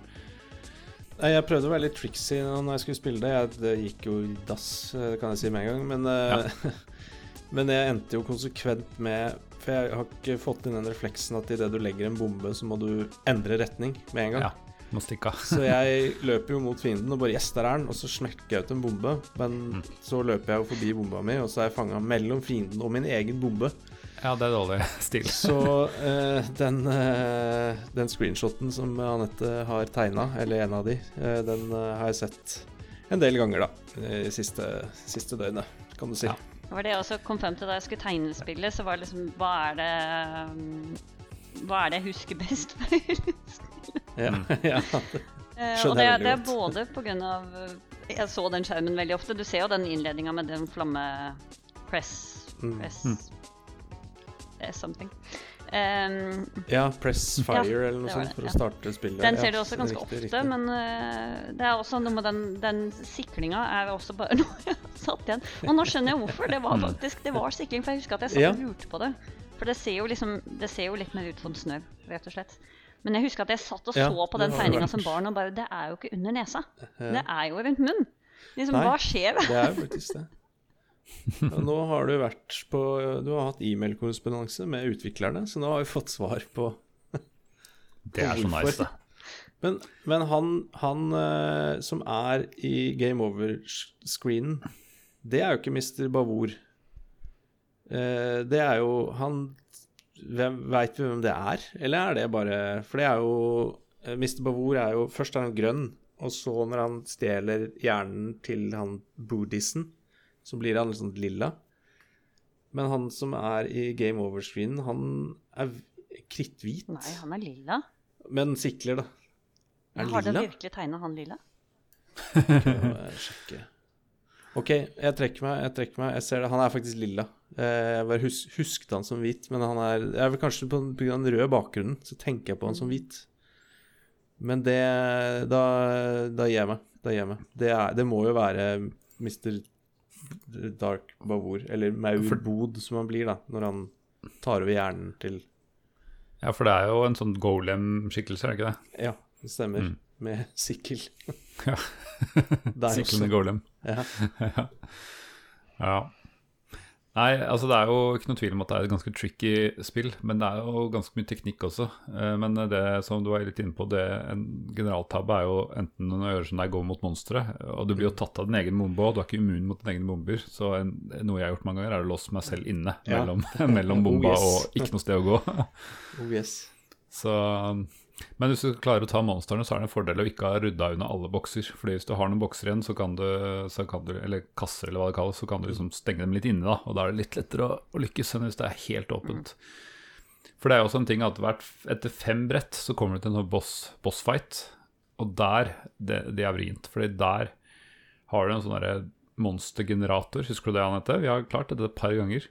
Jeg prøvde å være litt tricksy når jeg skulle spille det. Jeg, det gikk jo i dass, eh, kan jeg si med en gang. Men, ja. [laughs] men jeg endte jo konsekvent med For jeg har ikke fått inn den refleksen at idet du legger en bombe, så må du endre retning med en gang. Ja, må stikke. Så [laughs] jeg løper jo mot fienden og bare Yes, der er den. Og så smekker jeg ut en bombe. Men så løper jeg jo forbi bomba mi, og så er jeg fanga mellom fienden og min egen bombe. Ja, det er dårlig [laughs] stil. Så uh, den, uh, den screenshoten som Anette har tegna, eller en av de, uh, den har jeg sett en del ganger, da. I siste, siste døgnet, kan du si. Ja. Var det jeg også kom frem til da jeg skulle tegne spillet. Så var det liksom Hva er det um, Hva er det jeg husker best? Ja, [laughs] ja. Eh, Skjønner og det, er- det er både på grunn av Jeg så den skjermen veldig ofte. Du ser jo den innledninga med den flamme press Mm. Press eh, something. Um, ja, Press Fire Ja, eller noe sånt for ja. å starte spillet. den ser du også ganske riktig, ofte, riktig. men uh, det er også noe med den, den siklinga er også bare [laughs] noe jeg satt igjen. Og nå skjønner jeg hvorfor. Det var faktisk det var sikling, for jeg husker at jeg satt og lurte på det. For det ser jo liksom Det ser jo litt mer ut som snø, rett og slett. Men jeg husker at jeg satt og så på den tegninga som barn og bare Det er jo ikke under nesa. Det er jo rundt munnen. Liksom, Nei. hva skjer? Det er jo faktisk det. [laughs] Nå har du vært på Du har hatt e-mail-korrespondanse med utviklerne, så nå har vi fått svar på [laughs] Det er så nice, det. Men, men han, han eh, som er i game over-screenen, det er jo ikke Mr. Bavour. Eh, det er jo Han Veit vi hvem det er, eller er det bare For det er jo eh, Mr. Bavour er jo Først er han grønn, og så når han stjeler hjernen til han buddhisten, så blir han litt sånn lilla. Men han som er i game over-screenen, han er kritthvit. Nei, han er lilla. Men sikler, da. Er han har du virkelig tegna han lilla? Sjekke. OK, jeg trekker meg. Jeg trekker meg. Jeg ser det. Han er faktisk lilla. Eh, Jeg bare hus husket han som hvit, men han er Jeg er vel kanskje av den røde bakgrunnen, så tenker jeg på han som hvit. Men det Da. Da gir jeg meg. Det, er, det må jo være Mr. Dark Bavour, eller Maurbod, som han blir, da, når han tar over hjernen til Ja, for det er jo en sånn golem-skikkelse, er det ikke det? Ja, det stemmer. Mm. Med [laughs] sikkel. Ja. [laughs] Også. golem. Ja. [laughs] Ja. Nei, altså det er jo ikke noe tvil om at det er et ganske tricky spill, men det er jo ganske mye teknikk også. Eh, Men det som du var litt inne på, det en generaltabbe er jo enten å gjøre som deg går mot monstre, og du blir jo tatt av din egen bombe òg, du er ikke immun mot dine egne bomber. Så en, noe jeg har gjort mange ganger, er å låse meg selv inne Ja. mellom, [laughs] mellom bomba Oh, yes. og ikke noe sted å gå. [laughs] Oh, yes. Så, men hvis du klarer å ta monstrene, så er det en fordel å ikke ha rydda unna alle bokser. Fordi hvis du har noen bokser igjen, så kan du, så kan du eller kasser eller hva det kalles, så kan du liksom stenge dem litt inne. da, Og da er det litt lettere å, å lykkes enn hvis det er helt åpent. For det er jo også en ting at hvert, etter fem brett så kommer du til en sånn boss, fight og der det, det er vrient. Fordi der har du en sånn derre monstergenerator, husker du det, Anette? Vi har klart dette et par ganger.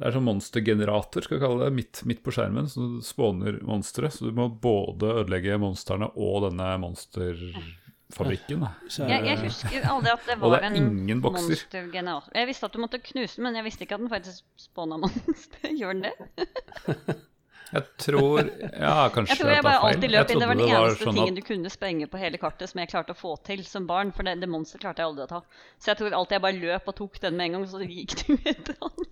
Det er sånn monstergenerator, skal vi kalle det, midt, midt på skjermen, så du spåner monstre. Så du må både ødelegge monstrene og denne monsterfabrikken. Jeg, jeg husker aldri at det [laughs] var det en monstergenerator. Jeg visste at du måtte knuse den, men jeg visste ikke at den faktisk spåna monster. [laughs] Gjør den det? [laughs] Jeg tror Ja, kanskje Jeg tror jeg bare feil. alltid løp inn. Det var den eneste sånn tingen at- du kunne sprenge på hele kartet som jeg klarte å få til som barn. For det, det monsteret klarte jeg aldri å ta. Så jeg tror alltid jeg bare løp og tok den med en gang, så gikk du etter han.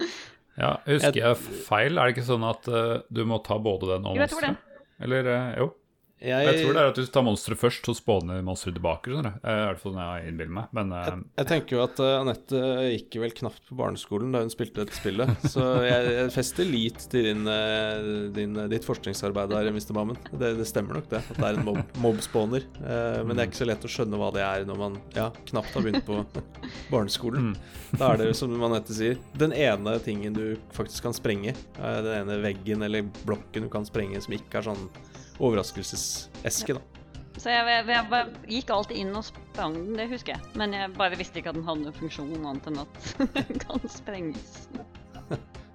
[laughs] Ja, Husker jeg feil? Er det ikke sånn at uh, du må ta både den og monsteret? Eller uh, jo. Jeg tror det er at du tar monsteret først, så spåner monsteret tilbake. Sånn. Eh, I hvert fall når jeg innbiller meg. Men eh, Jeg, jeg tenker jo at uh, Anette gikk vel knapt på barneskolen da hun spilte dette spillet, [laughs] så jeg, jeg fester lit til din, eh, din, ditt forskningsarbeid der, Mr. Bammen. Det, det stemmer nok, det. At det er en mob, [laughs] mobspawner. Eh, men det er ikke så lett å skjønne hva det er når man ja, knapt har begynt på [laughs] barneskolen. Da er det som Anette sier, den ene tingen du faktisk kan sprenge. eh, den ene veggen eller blokken du kan sprenge som ikke er sånn overraskelseseske, da. Så jeg, jeg, jeg bare gikk alltid inn og sprang den, det husker jeg. Men jeg bare visste ikke at den hadde noen funksjon annet enn at [laughs] den kan sprenges.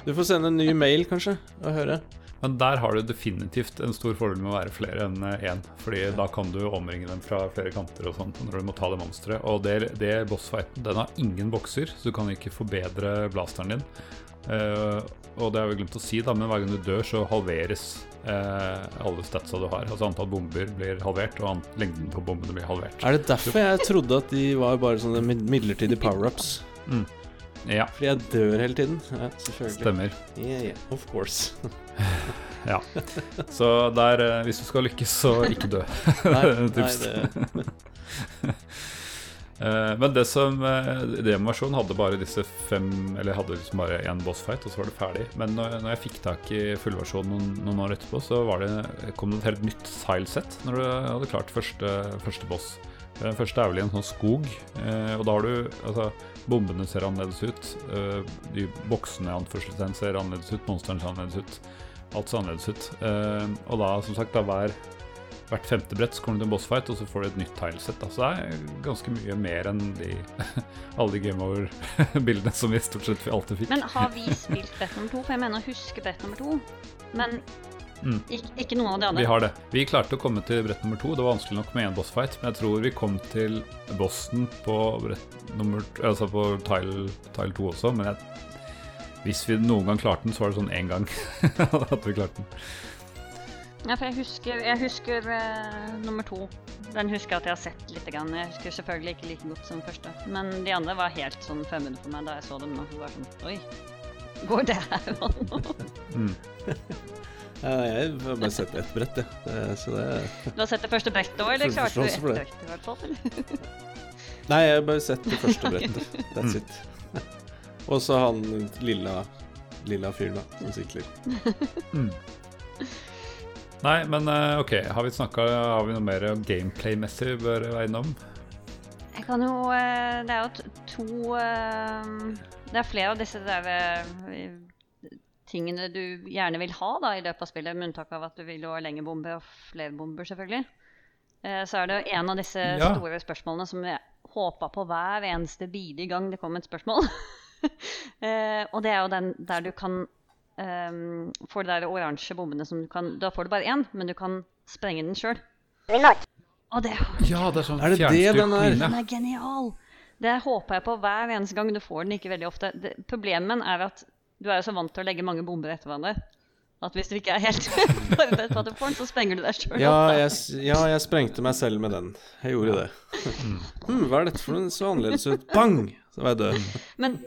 Du får sende en ny mail, kanskje, og høre. Men der har du definitivt en stor fordel med å være flere enn én. Fordi da kan du omringe dem fra flere kanter og sånt når du må ta det monsteret. Og det, det bossfighten den har ingen bokser, så du kan ikke forbedre blasteren din. Eh, og det har vi glemt å si, da, men hver gang du dør, så halveres uh, alle statsa du har. Altså antall bomber blir halvert, og lengden på bombene blir halvert. Er det derfor jeg trodde at de var bare sånne midlertidige power-ups? Ja, Fordi jeg dør hele tiden. Ja, stemmer. Yeah, yeah, of course. [laughs] Ja. Så der, eh, hvis du skal lykkes, så ikke dø. Nei, [laughs] nei det [laughs] Men det som uh, Demonversjonen hadde bare disse fem Eller hadde liksom bare én bossfight, og så var det ferdig. Men når, når jeg fikk tak i fullversjonen noen, noen år etterpå, så det, kom det et helt nytt silesett når du hadde klart første, første boss. Eh, Den første er vel i en sånn skog, eh, og da har du Altså, bombene ser annerledes ut. eh, De boksene anførselstegn ser annerledes ut. Monstrene ser annerledes ut. Alt ser annerledes ut. Eh, Og da, som sagt, da hver hvert femte brett så kommer du til en bossfight, og så får du et nytt tilesett. da. Så det er ganske mye mer enn de, [laughs] alle de game over-bildene som vi stort sett alltid fikk. Men har vi spilt brett nummer to? For jeg mener å huske brett nummer to. Men Mm. ikke, ikke noen av det andre. Vi har det. Vi klarte å komme til brett nummer to. Det var vanskelig nok med én bossfight, men jeg tror vi kom til bossen på brett nummer Altså på tile, tile to også, men jeg, hvis vi noen gang klarte den, så var det sånn én gang [laughs] at vi klarte den. Ja, for jeg husker, jeg husker uh, nummer to. Den husker jeg at jeg har sett litt. Grann. Jeg husker selvfølgelig ikke like godt som den første. Men de andre var helt sånn fremmede for meg da jeg så dem nå. Var sånn Oi. Går det her an? [laughs] [laughs] Ja, jeg har bare sett ett brett, jeg. Det- Så det Du har sett det første brettet òg, eller klarte du ett brett i hvert fall? [laughs] Nei, jeg har bare sett det første brettet. That's it. Og så han lilla, lilla fyren, da, som sikler. Nei, men eh, OK. Har vi snakket, Har vi noe mer gameplay-messig vi bør være innom? Jeg kan jo eh, Det er jo to eh, Det er flere av disse der tingene du gjerne vil ha da i løpet av spillet, med unntak av at du vil ha lengre bomber og flere bomber, selvfølgelig. Så er det en av disse Ja. store spørsmålene som jeg håpa på hver eneste bidige gang det kom et spørsmål. [laughs] Og det er jo den der du kan um, får de der oransje bombene som du kan Da får du bare én, men du kan sprenge den sjøl. Og det Ja, det er sånn Er det det den er? den er genial! Det håper jeg på hver eneste gang. Du får den ikke veldig ofte. Det, problemet er at du er jo så vant til å legge mange bomber etter hverandre. At hvis du ikke er helt [laughs] forberedt på at du får den, så sprenger du deg sjøl. Ja jeg, ja, jeg sprengte meg selv med den. Jeg gjorde det. [laughs] Hm, hva er dette for noe så annerledes ut? Bang! Så var jeg død. Men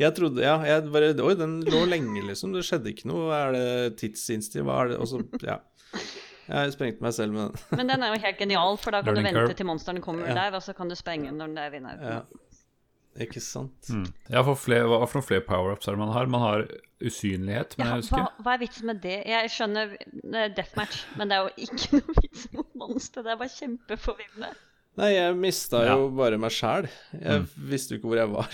Jeg trodde Ja, jeg bare Oi, den lå lenge, liksom. Det skjedde ikke noe. Er det tidsinnstilt? Hva er det Og så, ja. Jeg sprengte meg selv med den. Men den er jo helt genial, for da kan Learning du vente curve. til monstrene kommer Ja. der, og så kan du sprenge den når den er i nærheten. Ja. Ikke sant? Mm. Ja, for flere, hva for noen flere power-ups er det man har? Man har usynlighet, men Ja, jeg husker. hva, hva er vitsen med det? Jeg skjønner det er deathmatch, men det er jo ikke [laughs] noe vits mot monstre. Det er bare kjempeforvirrende. Nei, jeg mista Ja. jo bare meg sjæl. Jeg visste jo ikke hvor jeg var.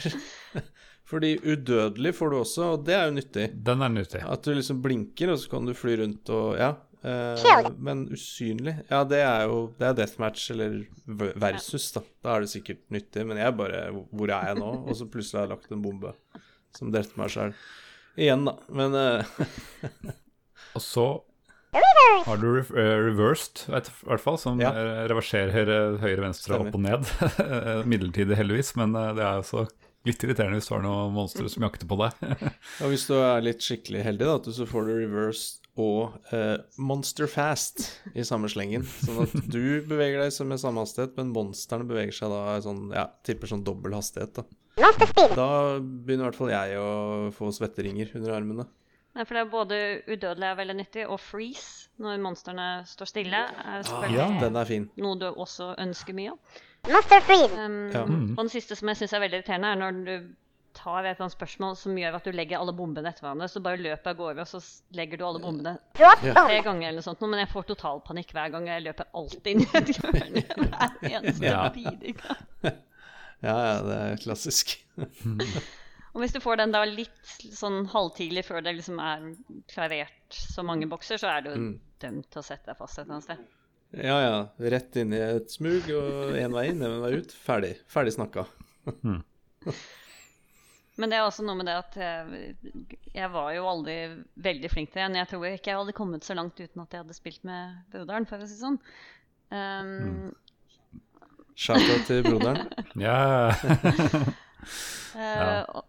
[laughs] Fordi udødelig får du også, og det er jo nyttig. Den er nyttig. At du liksom blinker, og så kan du fly rundt og Ja. Eh, men usynlig Ja, det er jo Det er deathmatch eller versus, da. Da er det sikkert nyttig. Men jeg bare Hvor er jeg nå? Og så plutselig har jeg lagt en bombe som drepte meg sjøl. Igjen, da. Men eh, [laughs] Og så har du re eh, reversed, i hvert fall, som Ja. eh, reverserer høyre, venstre, Stemmer. opp og ned. [laughs] Midlertidig, heldigvis, men eh, det er også litt irriterende hvis du har noen monstre som jakter på deg. [laughs] ja, hvis du er litt skikkelig heldig, da, så får du reverse og eh, monster fast i samme slengen. Sånn at du beveger deg med samme hastighet, men monstrene beveger seg da i sånn, ja, tipper sånn dobbel hastighet. Da Da begynner i hvert fall jeg å få svetteringer under armene. Nei, for det er både udødelig er veldig nyttig, og freeze når monstrene står stille. er selvfølgelig Ja, den er fin. noe du også ønsker mye av. Monster Freed. Um, Ja. Og den siste som jeg syns er veldig irriterende, er når du tar et eller annet spørsmål som gjør at du legger alle bombene etter hverandre, så bare løper av gårde, og så legger du alle bombene Ja. tre ganger eller noe sånt, men jeg får totalpanikk hver gang. Jeg løper alltid inn i et hjørne [laughs] hver eneste Ja. bidige. [laughs] Ja, ja, det er klassisk. [laughs] Og hvis du får den da litt sånn halvtidlig før det liksom er klarert så mange bokser, så er du Mm. dømt til å sette deg fast et eller annet sted. Ja, ja. Rett inn i et smug og én vei inn, én vei ut. Ferdig. Ferdig snakka. Men det er også noe med det at jeg, jeg var jo aldri veldig flink til det. Men jeg tror ikke jeg hadde kommet så langt uten at jeg hadde spilt med broderen, for å si det sånn. Um, Shout-out til broderen. [laughs] Ja. [laughs] Eh, og,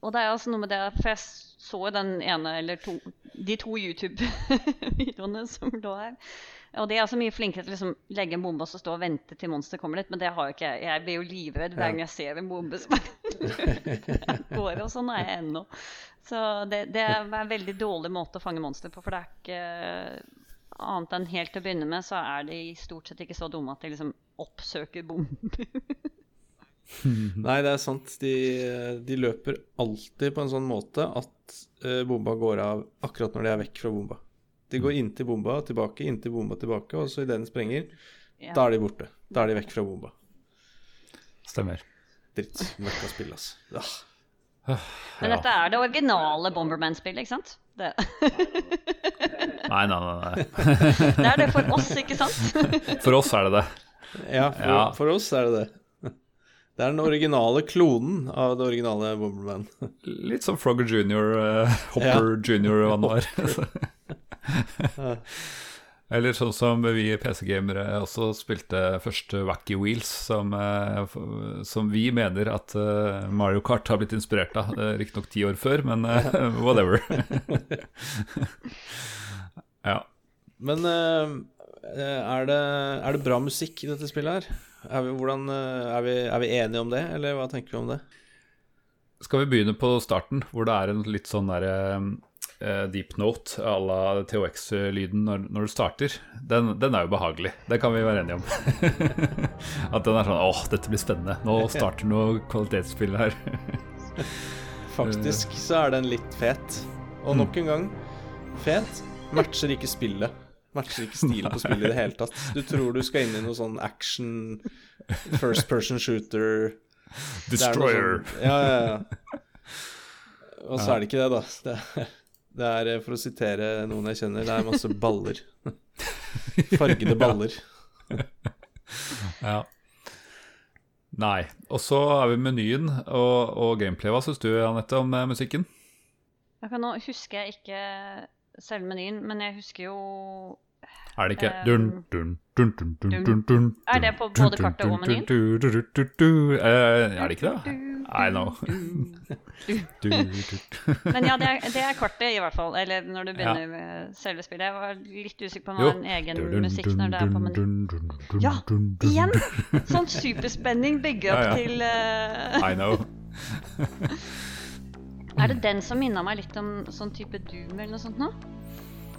og det er også noe med det For jeg så den ene eller to De to YouTube-videoene [laughs] som lå her. Og de er så mye flinkere til å liksom legge en bombe og så stå og vente til monsteret kommer dit. Men det har jo ikke jeg. Jeg blir jo livredd hver gang jeg ser en bombe som [laughs] går. Og sånn er jeg ennå. Så det, det er en veldig dårlig måte å fange monster på. For det er ikke annet enn helt til å begynne med, så er de stort sett ikke så dumme at de liksom oppsøker bomber. [laughs] [laughs] Nei, det er sant. De, de løper alltid på en sånn måte at eh, bomba går av akkurat når de er vekk fra bomba. De går inntil bomba, tilbake, inntil bomba, tilbake, og så idet den sprenger, Ja. da er de borte. Da er de vekk fra bomba. Stemmer. Dritt. Møkka spill, altså. Ja. Men dette er det originale Bomberman-spillet, ikke sant? Det, [laughs] Nei, nei, nei. nei. det er det for oss, ikke sant? For oss er det det. Ja, for, Ja. for oss er det det. Det er den originale klonen av det originale Bomberman. Litt som Frogger Junior, uh, Hopper Junior hva det var. [laughs] Eller sånn som vi PC-gamere også spilte første Wacky Wheels, som, uh, som vi mener at uh, Mario Kart har blitt inspirert av. Riktignok ti år før, men whatever. [laughs] [laughs] ja. Men er, det, er det bra musikk i dette spillet her? Er vi, hvordan, eh, er, vi, er vi enige om det, eller hva tenker vi om det? Skal vi begynne på starten, hvor det er en litt sånn derre uh, deep note à la THX-lyden når, når du starter? Den, den er jo behagelig. Det kan vi være enige om. [laughs] At den er sånn åh, dette blir spennende. Nå starter noe kvalitetsspill her. [laughs] Faktisk så er den litt fet. Og nok en gang, fet matcher ikke spillet. Matcher ikke stilen på spillet i det hele tatt. Du tror du skal inn i noe sånn action, first person shooter er Destroyer. Sånn, ja, ja, ja. Og så er det ikke det, da. Det er, det er, eh, for å sitere noen jeg kjenner, det er masse baller. Fargede baller. [laughs] Ja. Nei. Og så er vi menyen og, og gameplay. Hva syns du, Anette, om eh, musikken? Jeg kan nå husker jeg ikke selve menyen, men jeg husker jo Er det ikke Um, dun, dun, dun, Er det på både kartet og menyen? Er det ikke det? I know. [laughs] Men ja, det er, det er kartet i hvert fall. Eller når du begynner med selve spillet. Jeg var litt usikker på om det var en egen musikk når det er på menyen. Ja, Ja, Igjen! Sånn superspenning bygger opp Ja, ja. til uh... I know. [laughs] Er det den som minna meg litt om sånn type Doom eller noe sånt nå?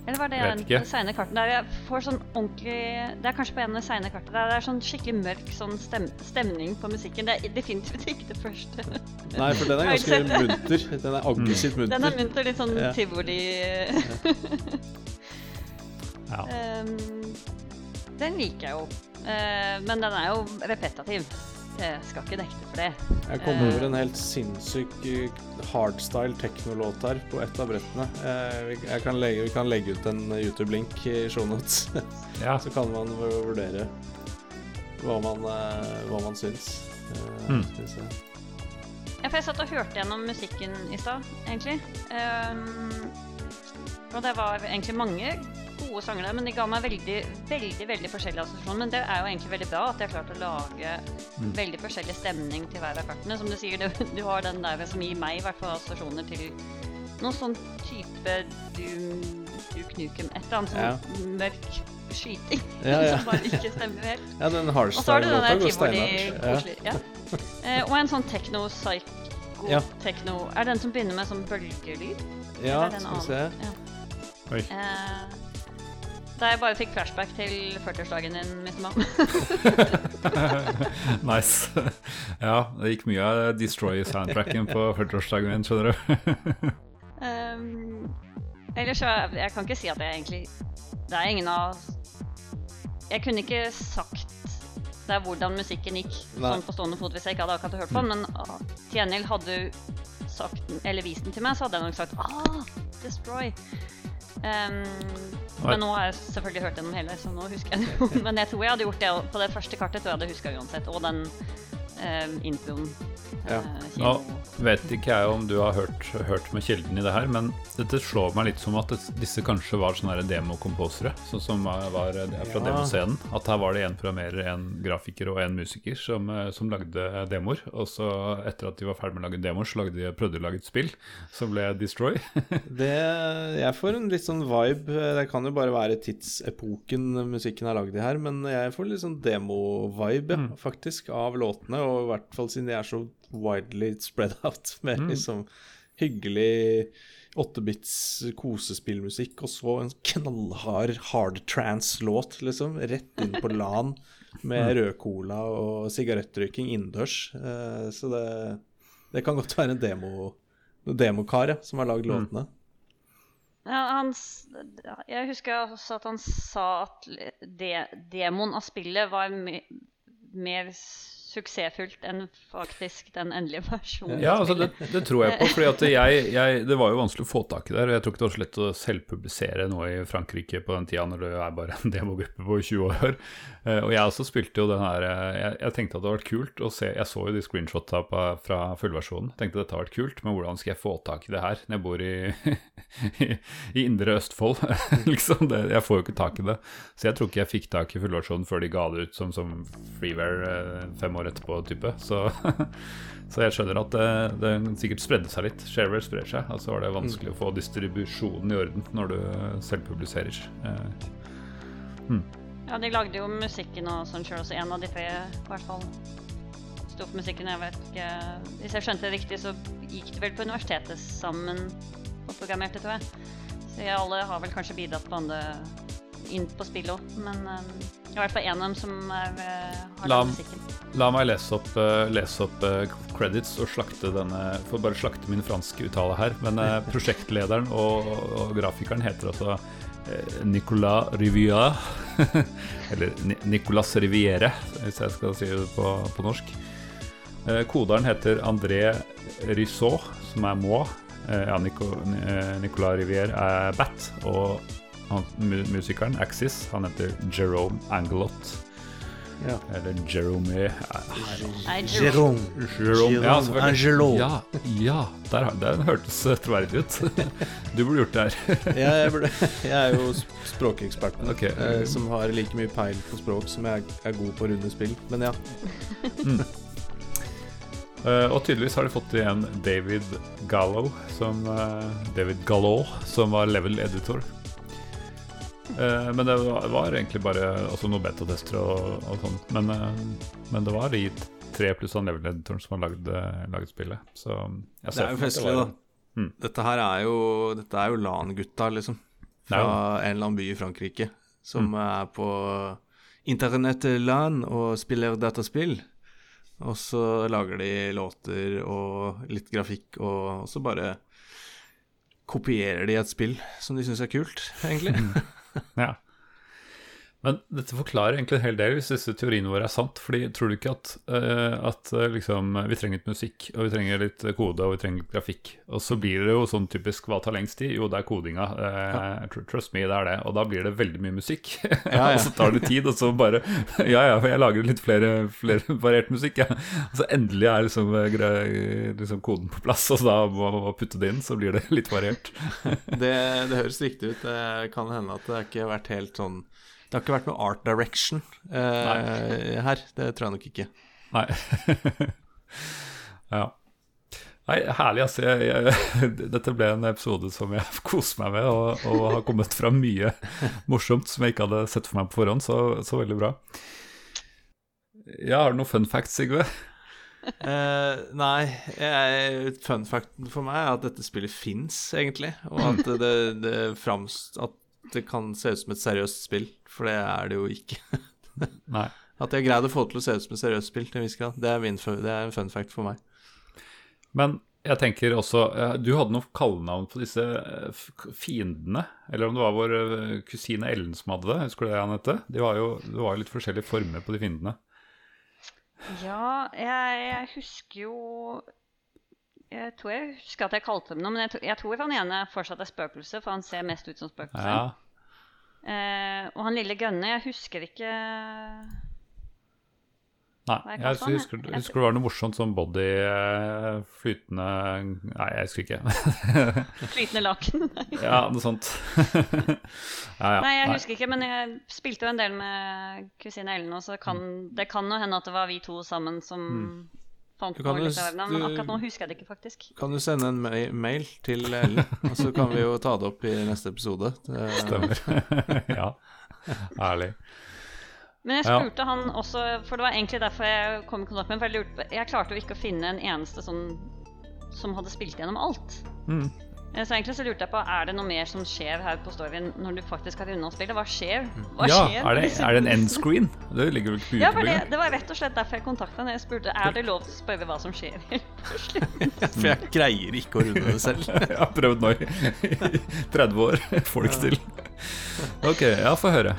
Eller var det en av de seine kartene Der jeg får sånn ordentlig Det er kanskje på en av de seine kartene. Der det er sånn skikkelig mørk sånn stem, stemning på musikken. Det er definitivt ikke det første. Nei, for den er [laughs] ganske munter. Den er aggressivt munter. Den er munter, litt sånn Ja. tivoli Ja. um, [laughs] Den liker jeg jo. Uh, men den er jo repetativ. Jeg skal ikke nekte for det. Jeg kom over en helt sinnssyk eh, hardstyle teknolåt her på et av brettene. Eh, kan legge, vi kan legge ut en YouTube-link i shownotes, [laughs] ja. så kan man vurdere hva man, eh, hva man syns. Eh, Mm. skal vi se. Ja, for jeg satt og hørte gjennom musikken i stad, egentlig. Um, og det var egentlig mange gode sanger der, men de ga meg veldig, veldig veldig forskjellige assosiasjoner. Men det er jo egentlig veldig bra at de har klart å lage veldig forskjellig stemning til hver av kartene. Som du sier, du, du har den der som gir meg i hvert fall assosiasjoner til noen sånn type Doom, du Nukem, et eller annet sånn mørk skyting [laughs] Ja, ja. [laughs] som bare ikke stemmer helt. Ja, den hardstyle-låta går steinhardt. Ja. Eh, og en sånn techno-psych god Ja. tekno Er det den som begynner med sånn bølgelyd? Ja, skal vi se. Ja. Oi. Eh, da jeg bare fikk flashback til 40-årsdagen din, Mr. Mann. [laughs] nice. ja, det gikk mye av Destroy-soundtracken på 40-årsdagen min, skjønner du. Um, ellers så Jeg kan ikke si at jeg egentlig Det er ingen av Jeg kunne ikke sagt det er hvordan musikken gikk Nei. sånn på stående fot hvis jeg ikke hadde akkurat hørt på den, men ah, til gjengjeld hadde du sagt den, eller vist den til meg, så hadde jeg nok sagt ah, Destroy. Um, men nå har jeg selvfølgelig hørt gjennom hele, så nå husker jeg det jo. [laughs] Men jeg tror jeg hadde gjort det på det første kartet, tror jeg hadde huska uansett. Og den um, introen. Ja. eh, Nå vet ikke jeg om du har hørt, hørt med kilden i det her, men dette slår meg litt som at det, disse kanskje var sånne demokomposere, sånn som var fra Ja. demoscenen. At her var det en programmerer, en grafiker og en musiker som, eh, som lagde demoer. Og så etter at de var ferdig med å lage demoer, så lagde de, prøvde de å lage et spill som ble Destroy. [laughs] Det, jeg får en litt sånn vibe. Det kan jo bare være tidsepoken musikken er lagd i her, men jeg får litt sånn demo-vibe, ja, faktisk, av låtene. Og i hvert fall siden de er så widely spread [laughs] out, med liksom hyggelig 8-bits kosespillmusikk, og så en knallhard hard trance-låt, liksom. Rett inn på LAN med rød cola og sigarettrøyking innendørs. Uh, så det, det kan godt være en demo demokar ja, som har lagd låtene. Ja, han, jeg husker også at han sa at de, demoen av spillet var me, mer suksessfullt enn faktisk den endelige [laughs] versjonen. Ja, altså det, det tror jeg på. jeg, Det var jo vanskelig å få tak i det. og Jeg tror ikke det var så lett å selvpublisere noe i Frankrike på den tida når du er bare en [laughs] demogruppe på 20 år. Eh, Og jeg også spilte jo den her eh, jeg, jeg tenkte at det hadde vært kult å se Jeg så jo de screenshota fra fullversjonen. Tenkte at dette har vært kult, men hvordan skal jeg få tak i det her når jeg bor i, [laughs] i, i indre Østfold? liksom, det, Jeg får jo ikke tak i det. Så jeg tror ikke jeg fikk tak i fullversjonen før de ga det ut som, som freeware eh, fem år etterpå, type. Så, [laughs] så jeg skjønner at det, det sikkert spredde seg litt. Shareware sprer seg, Altså var det vanskelig å få distribusjonen i orden når du selvpubliserer. Eh, Ja, de lagde jo musikken og sånn sjøl så en av de tre i hvert fall. Sto for musikken, jeg vet ikke Hvis jeg skjønte det riktig, så gikk de vel på universitetet sammen og programmerte, tror jeg. Så jeg, alle har vel kanskje bidratt på andre inn på spillet òg, men um, i hvert fall en av dem som er, eh, har La- musikken. La meg lese opp, eh, lese opp eh, credits og slakte denne Får bare slakte min franske uttale her. Men [laughs] prosjektlederen og, og grafikeren heter altså Nicolas Rivière. [laughs] Eller Nicolas Riviere, hvis jeg skal si det på, på norsk. Koderen heter André Rissot, som er. Eh, ja, Nico, Nicolas Rivière er Bat. Og han, mu musikeren, Axis, han heter Jerome Angelot. Ja. Eller Jerome Nei, Jerome. Jerome, ja. Angelo. Ja, ja der, der hørtes eh, troverdig ut. [laughs] Du burde gjort det her. [laughs] Ja, jeg, burde, jeg er jo språkeksperten, okay. eh, som har like mye peil på språk som jeg er god på runde spill. Men ja. Eh, og tydeligvis har de fått igjen David Gallo, som, eh, David Gallo, som var level editor. Eh, men det var, var egentlig bare også noen betatester og, og sånn. Men, eh, men det var de tre pluss han level editoren som har lagd, eh, lagd spillet. Så jeg Det er jo festlig, var- da. Mm. Dette her er jo Dette er jo LAN-gutta, liksom. Det Fra jo en eller annen by i Frankrike. Som Mm. er på internettet LAN og spiller dataspill. Og så lager de låter og litt grafikk, og, og så bare kopierer de et spill som de syns er kult, egentlig. Ja. Men dette forklarer egentlig en hel del hvis disse teoriene våre er sant. fordi tror du ikke at, uh, at uh, liksom, vi trenger litt musikk, og vi trenger litt kode, og vi trenger litt grafikk. Og så blir det jo sånn typisk hva tar lengst tid? Jo, det er kodinga. Uh, tr- Trust me, det er det. Og da blir det veldig mye musikk. [laughs] Ja, ja. og så tar det tid, og så bare [laughs] Ja ja, jeg lager litt flere, flere variert musikk, jeg. Og så endelig er liksom, eh, liksom koden på plass, og så da må man putte det inn, så blir det litt variert. [laughs] Det, det høres riktig ut. Det kan hende at det ikke har vært helt sånn Det har ikke vært noe art direction eh, her. Det tror jeg nok ikke. Nei. [laughs] ja. Nei, herlig, altså. Jeg, jeg, [laughs] dette ble en episode som jeg [laughs] koser meg med, og, og har kommet fra mye morsomt som jeg ikke hadde sett for meg på forhånd, så, så veldig bra. Ja, har du noen fun facts, Sigve? Uh, nei, jeg, fun facten for meg er at dette spillet fins, egentlig. Og at det, det, frams, at det kan se ut som et seriøst spill, for det er det jo ikke. [laughs] Nei. At de har greid å få det til å se ut som et seriøst spill til en viss grad, det er, min, det er en fun fact for meg. Men jeg tenker også eh, Du hadde noe kallenavn på disse eh, fiendene. Eller om det var vår eh, kusine Ellen som hadde det. Husker du det, Anette? De var jo, det var jo litt forskjellige former på de fiendene. Ja, jeg, jeg husker jo Jeg tror jeg husker at jeg kalte dem noe, men jeg, jeg tror han ene fortsatt er spøkelse, for han ser mest ut som spøkelse. Ja. Eh, og han lille Gønne, jeg husker ikke Nei, jeg han, husker, jeg? husker det var noe morsomt sånn body eh, flytende Nei, jeg husker ikke. [laughs] Flytende laken. [laughs] ja, noe sånt. [laughs] ja, ja. Nei, jeg husker ikke, men jeg spilte jo en del med kusine Ellen, og så kan det kan jo hende at det var vi to sammen som fant Du kan du, du- akkurat nå husker jeg det ikke, faktisk. Kan du sende en ma mail til Ellen, og så kan vi jo ta det opp i neste episode. Stemmer. [laughs] ja. Ærlig. Men jeg Ja. spurte han også, for det var egentlig derfor jeg kom i kontakt med ham. For jeg, lurte, jeg klarte jo ikke å finne en eneste sånn som hadde spilt gjennom alt. Mm. Eh, Så egentlig så lurte jeg på, er det noe mer som skjer her på storyen når du faktisk har runda spillet? Hva skjer? Hva Ja, skjer? er det, er det en endscreen? Det ligger vel ikke på Ja, for det, det var rett og slett derfor jeg kontakta henne. Jeg spurte er det lov til å spørre hva som skjer [laughs] helt på slutten. for jeg greier ikke å runde det selv. [laughs] Jeg har prøvd nå i i 30 år. Får det ikke til. Ok, ja, få høre.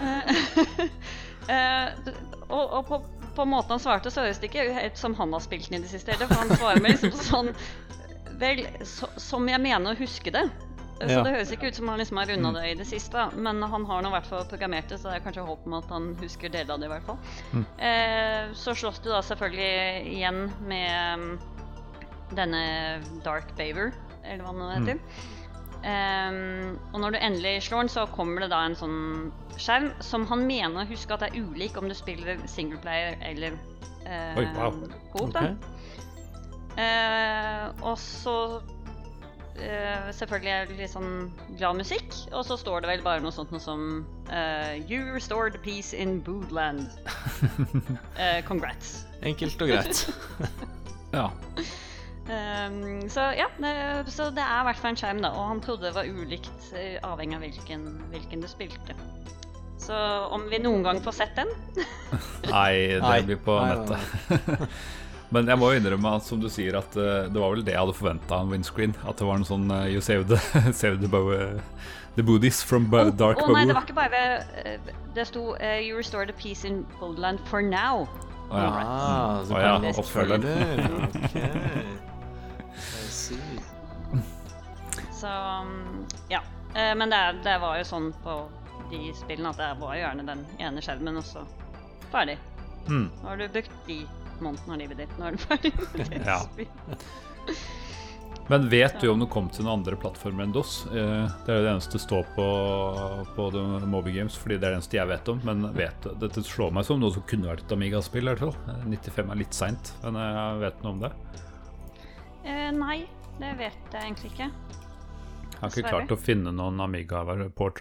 Uh, [laughs] og og på, på måten han svarte, så høres det ikke ut som han har spilt den i det siste. For han svarer med liksom sånn Vel, så, som jeg mener å huske det. Så Ja. det høres ikke ut som han liksom har runda det i det siste. Men han har nå i hvert fall programmert det, så det er kanskje håp om at han husker deler av det. i hvert fall. Eh, så slåss du da selvfølgelig igjen med mm, denne Dark Baver, eller hva det heter. Ehm, og når du endelig slår den, så kommer det da en sånn skjerm som han mener å huske at er ulik om du spiller singleplayer eller uh, Oi, wow. coop. da. Eh, og så eh, selvfølgelig er det litt sånn glad musikk, og så står det vel bare noe sånt noe som eh, You restored peace in Boodland. [laughs] Eh, congrats. Enkelt og greit. [laughs] Ja. Um, så ja, det, så det er i hvert fall en skjerm, da. Og han trodde det var ulikt eh, avhengig av hvilken, hvilken du spilte. Så om vi noen gang får sett den Nei, det blir på Nei, nei, nettet. [laughs] Men jeg må jo innrømme at som du sier, at uh, det var vel det jeg hadde forventa av windscreen. At det var en sånn uh, You saved the, [laughs] saved the, bow, eh, the booties from bo Dark Å nei, det var ikke bare Det sto You restored a peace in Boldland for now. Å, ja. Ah, så oh, ja, kan vi oppfølger. [laughs] Ok. I see. Så um, ja. Eh, men det, det var jo sånn på de spillene at det var jo gjerne den ene skjermen, og så ferdig. Mm. Nå har du brukt de månedene av livet ditt. Nå er du ferdig med det [laughs] [laughs] Ja. Men vet du om det kom til noen andre plattformer enn DOS? Eh, Det er jo det eneste står på, på Moby Games, fordi det er det eneste jeg vet om. Men vet, dette slår meg som noe som kunne vært et Amiga-spill, i hvert fall. Eh, 95 er litt seint, men jeg vet noe om det. Eh, nei, det vet jeg egentlig ikke. Jeg har ikke Sverre. klart å finne noen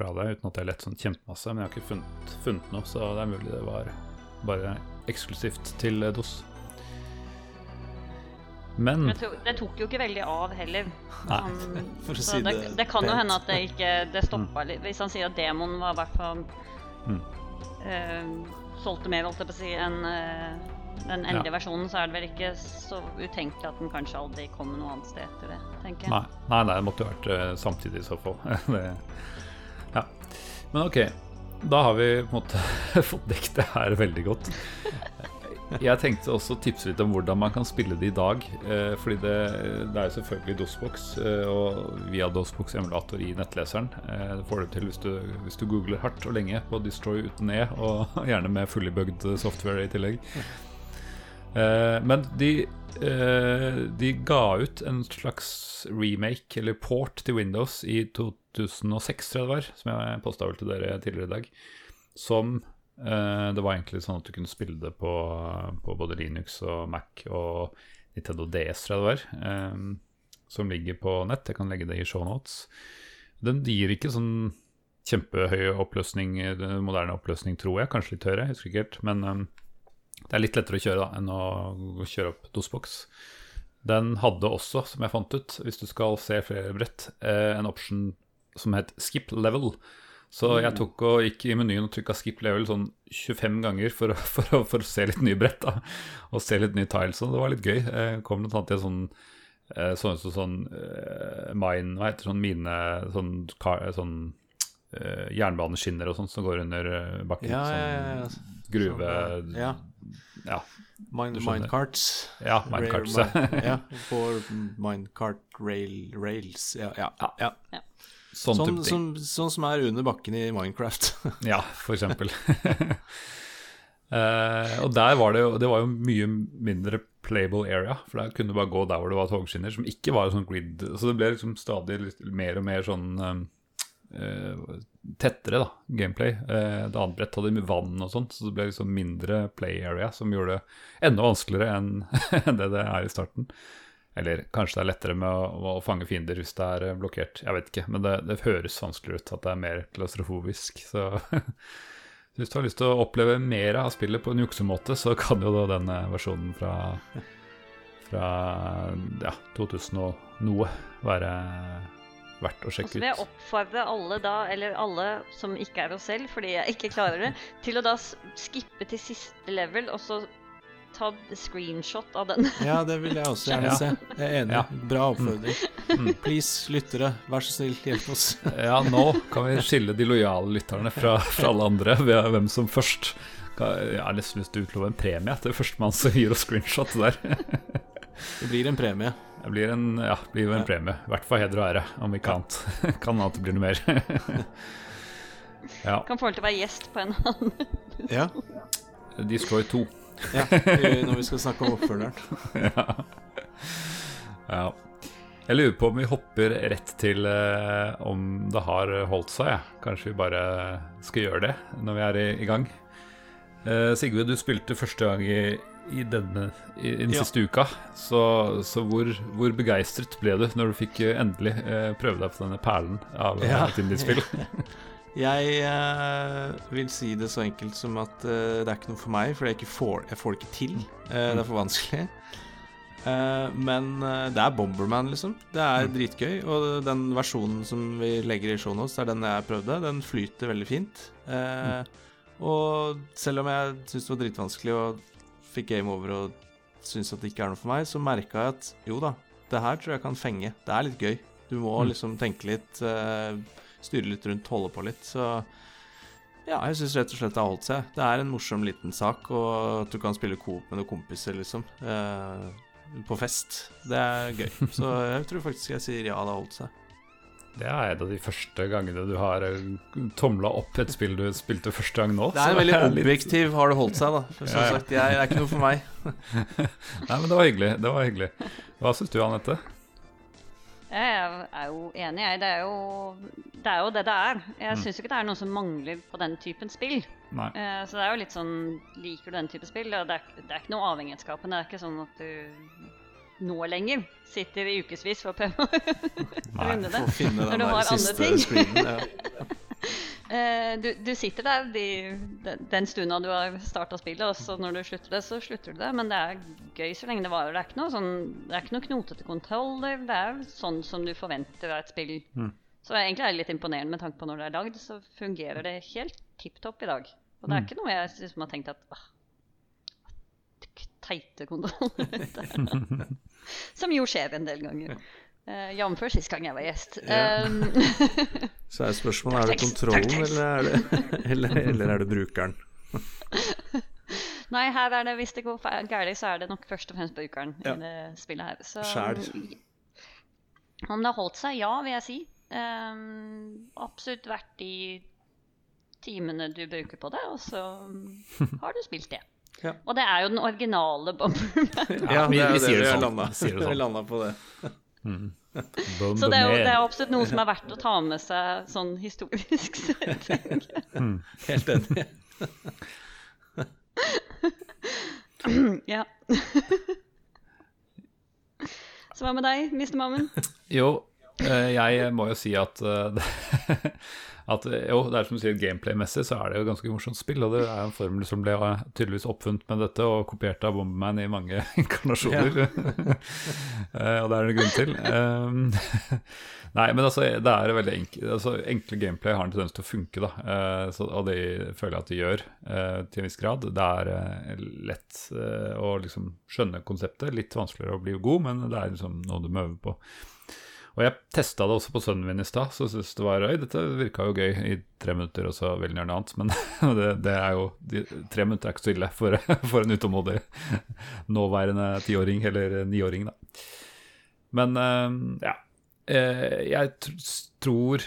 av det, uten at jeg har lett sånn kjempemasse. Men jeg har ikke funnet, funnet noe, så det er mulig det var bare eksklusivt til DOS. Men Men det tok jo ikke veldig av heller. Nei, Sånn, [laughs] for å si det, det det kan jo hende at det ikke det stoppa litt. Hvis han sier at demonen var i hvert fall Mm. eh, solgte mer, holdt jeg på å si, enn eh, den endelige versjonen, så er det vel ikke så utenkelig at den kanskje aldri kommer noe annet sted etter det, tenker jeg. Nei, nei, nei det måtte jo vært uh, samtidig i så fall. [laughs] det, ja. Men ok, da har vi på en måte [laughs] fått dekket det her veldig godt. Jeg tenkte også tipse litt om hvordan man kan spille det i dag. Eh, fordi det, det er jo selvfølgelig DOSBox, eh, og via DOSBox emulator i nettleseren. Eh, det får du til hvis du, hvis du googler hardt og lenge på Destroy uten E, og [laughs] gjerne med fully bugged software i tillegg. Eh, men de, eh, de ga ut en slags remake, eller port, til Windows i 2006, tror jeg det var. Som jeg posta vel til dere tidligere i dag. Som eh, Det var egentlig sånn at du kunne spille det på, på både Linux og Mac og Nintendo DS, tror jeg det var. som ligger på nett. Jeg kan legge det i shownotes. Den gir ikke sånn kjempehøy oppløsning, moderne oppløsning, tror jeg. Kanskje litt høyere, jeg husker ikke helt. Men Det er litt lettere å kjøre da enn å kjøre opp dosboks. Den hadde også, som jeg fant ut, hvis du skal se flere brett, eh, en option som het skip level. Så jeg tok og gikk i menyen og trykka skip level sånn 25 ganger for, å- [laughs] for, for å se litt nye brett. da Og se litt nye tiles. Og det var litt gøy. Jeg kom blant annet til en sånn eh, som sånn, sånn eh, mine Hva heter sånn mine Sånn, sånn eh, jernbaneskinner og sånn som går under eh, bakken. Ja, ja, ja, ja. Sånn gruve Ja. Mind, Mine, minecarts. ja minecarts. Rail- ja, [laughs] for minecart rail, rails. Ja, ja, ja. Sånn Sånn, som, sånn som er under bakken i Minecraft. [laughs] Ja, for eksempel. [laughs] Eh, og der var det jo Det var jo mye mindre playable area, for der kunne du bare gå der hvor det var togskinner, som ikke var sånn grid. Så det ble liksom stadig litt mer og mer sånn eh, tettere, da, gameplay. Eh, andre annet brett hadde mye vann og sånt, så det ble liksom mindre play area, som gjorde det enda vanskeligere [laughs] enn det det er i starten. Eller kanskje det er lettere med å, å fange fiender hvis det er eh, blokkert. Jeg vet ikke, men det, det høres vanskeligere ut at det er mer klaustrofobisk. Så [laughs] hvis du har lyst til å oppleve mer av spillet på en juksemåte, så kan jo da denne versjonen fra, fra ja, 2000 og noe være verdt å Og så vil jeg ut. oppfordre alle da, eller alle som ikke er oss selv, fordi jeg ikke klarer det, [laughs] til å da skippe til siste level, og så ta screenshot av den. Ja, det vil jeg også gjerne Ja. se. Jeg er enig. Ja. Bra oppfordring. Mm. Please, lyttere, vær så snill, hjelp oss. [laughs] Ja, nå kan vi skille de lojale lytterne fra, fra alle andre ved hvem som først Jeg har nesten lyst til å utlove en premie til førstemann som gir oss screenshot der. [laughs] Det blir en premie. Det blir en, ja, blir en Ja. premie. I hvert fall heder og ære, om ikke annet. Kan hende [laughs] det blir noe mer. [laughs] ja. Kan få lov til å være gjest på en annen. Ja, Destroy 2. ja når vi skal snakke om oppfølgeren. [laughs] ja. ja. Jeg lurer på om vi hopper rett til eh, om det har holdt seg. Ja. Kanskje vi bare skal gjøre det når vi er i, i gang. Eh, Sigve, du spilte første gang i, i, denne, i, i den Ja. siste uka. Så, så hvor, hvor begeistret ble du når du fikk eh, endelig eh, prøve deg på denne perlen av eh, Ja. et indiespill? [laughs] Jeg eh, vil si det så enkelt som at eh, det er ikke noe for meg, for jeg, ikke får, jeg får det ikke til. Eh, det er for vanskelig. Men det er Bomberman, liksom. Det er dritgøy. Og den versjonen som vi legger i showen hos, er den jeg prøvde. Den flyter veldig fint. Mm. Og selv om jeg syntes det var dritvanskelig og fikk game over og syns at det ikke er noe for meg, så merka jeg at jo da, det her tror jeg kan fenge. Det er litt gøy. Du må Mm. liksom tenke litt, eh, styre litt rundt, holde på litt. Så ja, jeg syns rett og slett det har holdt seg. Det er en morsom liten sak, og at du kan spille coop med noen kompiser, liksom. Eh, på fest. Det er gøy. Så jeg tror faktisk jeg sier ja, det har holdt seg. Det er en av de første gangene du har tomla opp et spill du spilte første gang nå. Det er veldig litt- objektiv har det holdt seg, da. Som Ja, ja. sagt, jeg, det er ikke noe for meg. [laughs] Nei, men det var hyggelig. Det var hyggelig. Hva syns du, Anette? Jeg er- er jo enig, jeg. Det er jo det er jo det, det er. Jeg Mm. syns ikke det er noe som mangler på den typen spill. Nei. Eh, Så det er jo litt sånn Liker du den type spill? Det er, det er ikke noe avhengighetsskapende. Det er ikke sånn at du nå lenger sitter i ukevis for å prøve å [laughs] runde det. Finne Når den du der har andre ting. screenen. Ja. [laughs] Eh, du, du sitter der de, den, den stunda du har starta spillet, og så når du slutter det, så slutter du det. Men det er gøy så lenge det varer. Det er ikke noe, sånn, det er ikke noe knotete kontroller. Det er sånn som du forventer av et spill. Mm. Så egentlig er det litt imponerende med tanke på når det er lagd, så fungerer det helt tipp topp i dag. Og det er Mm. ikke noe jeg liksom har tenkt at åh, Teite kontroller. [laughs] som jo skjer en del ganger. Uh, Jf. sist gang jeg var gjest. Um, [laughs] Så er spørsmålet er det kontrollen, eller er det, [laughs] eller, eller er det brukeren? Nei, her er det, hvis det går galt, så er det nok først og fremst brukeren Ja. i det spillet her. Så om det har holdt seg, ja, vil jeg si. Um, absolutt verdt de timene du bruker på det, og så har du spilt det. Ja. Og det er jo den originale Bomberman. [laughs] Ja, [laughs] vi- er vi det sier det sånn. Vi sier det sånn. Vi landa på det. Så det er jo det er absolutt noe som er verdt å ta med seg sånn historisk sett. [laughs] Helt enig. ja. Så hva med deg, Mr. Mammen? Jo, jeg må jo si at, eh, [laughs] at eh, Jo, det er som du sier, gameplay-messig så er det jo et ganske morsomt spill. Og det er en formel som ble eh, tydeligvis oppfunnet med dette og kopiert av Bomberman i mange [laughs] inkarnasjoner. [laughs] Eh, og det er det grunn til. Um, Nei, men altså, det er veldig enkelt. Altså, enkle gameplay har en tendens til å funke, da. Eh, så, og det føler jeg at det gjør eh, til en viss grad. Det er eh, lett eh, å liksom skjønne konseptet. Litt vanskeligere å bli god, men det er liksom noe du må øve på. Og jeg testa det også på sønnen min i stad, så syntes det var Oi, dette virka jo gøy i tre minutter, og så vil han gjøre noe annet. Men [laughs] det, det, er jo de, Tre minutter er ikke så ille for, [laughs] for en utålmodig nåværende tiåring, eller niåring, da. Men eh, ja. Eh, jeg tr tror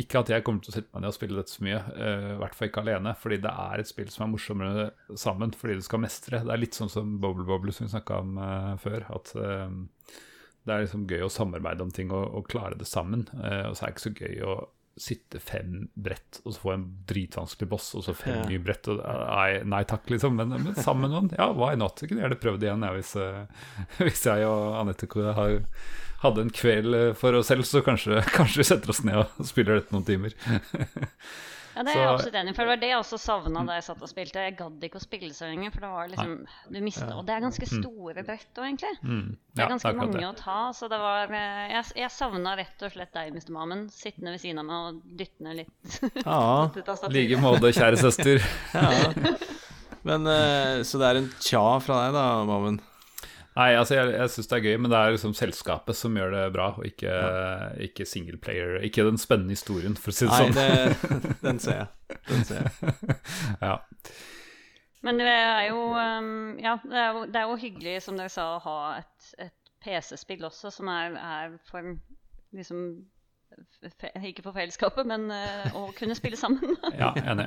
ikke at jeg kommer til å sette meg ned og spille dette så mye. eh, I hvert fall ikke alene, fordi det er et spill som er morsommere sammen fordi du skal mestre. Det er litt sånn som Bobble Bobble som vi snakka om eh, før. At eh, det er liksom gøy å samarbeide om ting og, og klare det sammen. Eh, og så er det ikke så gøy å sitte fem brett og så få en dritvanskelig boss, og så fem Ja. nye brett. Og, nei, nei takk, liksom. Men, men sammen med noen, ja, why not? Jeg kunne gjerne prøvd igjen ja, hvis, eh, [laughs] hvis jeg og Anette hadde en kveld eh, for oss selv, så kanskje, [laughs] kanskje vi setter oss ned og spiller dette noen timer. [laughs] Ja, det er jeg absolutt enig i. For det var det jeg også savna da jeg satt og spilte. Jeg gadd ikke å spille så lenge, for det var liksom Du mista Og det er ganske store brett òg, egentlig. Mm. Det er ganske mange å ta, så det var eh, Jeg, jeg savna rett og slett deg, Mr. Mammen, sittende ved siden av meg og dyttende litt [laughs] Ja. [laughs] I like måte, kjære søster. [laughs] ja. Men eh, Så det er en tja fra deg, da, Mammen? Nei, altså jeg, jeg syns det er gøy, men det er liksom selskapet som gjør det bra, og ikke, ikke singleplayer. Ikke den spennende historien, for å si det Nei, sånn. Nei, [laughs] den ser jeg. Den ser jeg. [laughs] Ja. Men det er jo um, Ja, det er jo, det er jo hyggelig, som dere sa, å ha et, et PC-spill også, som er, er for liksom Ikke for fellesskapet, men eh, å kunne spille sammen. [laughs] ja, enig.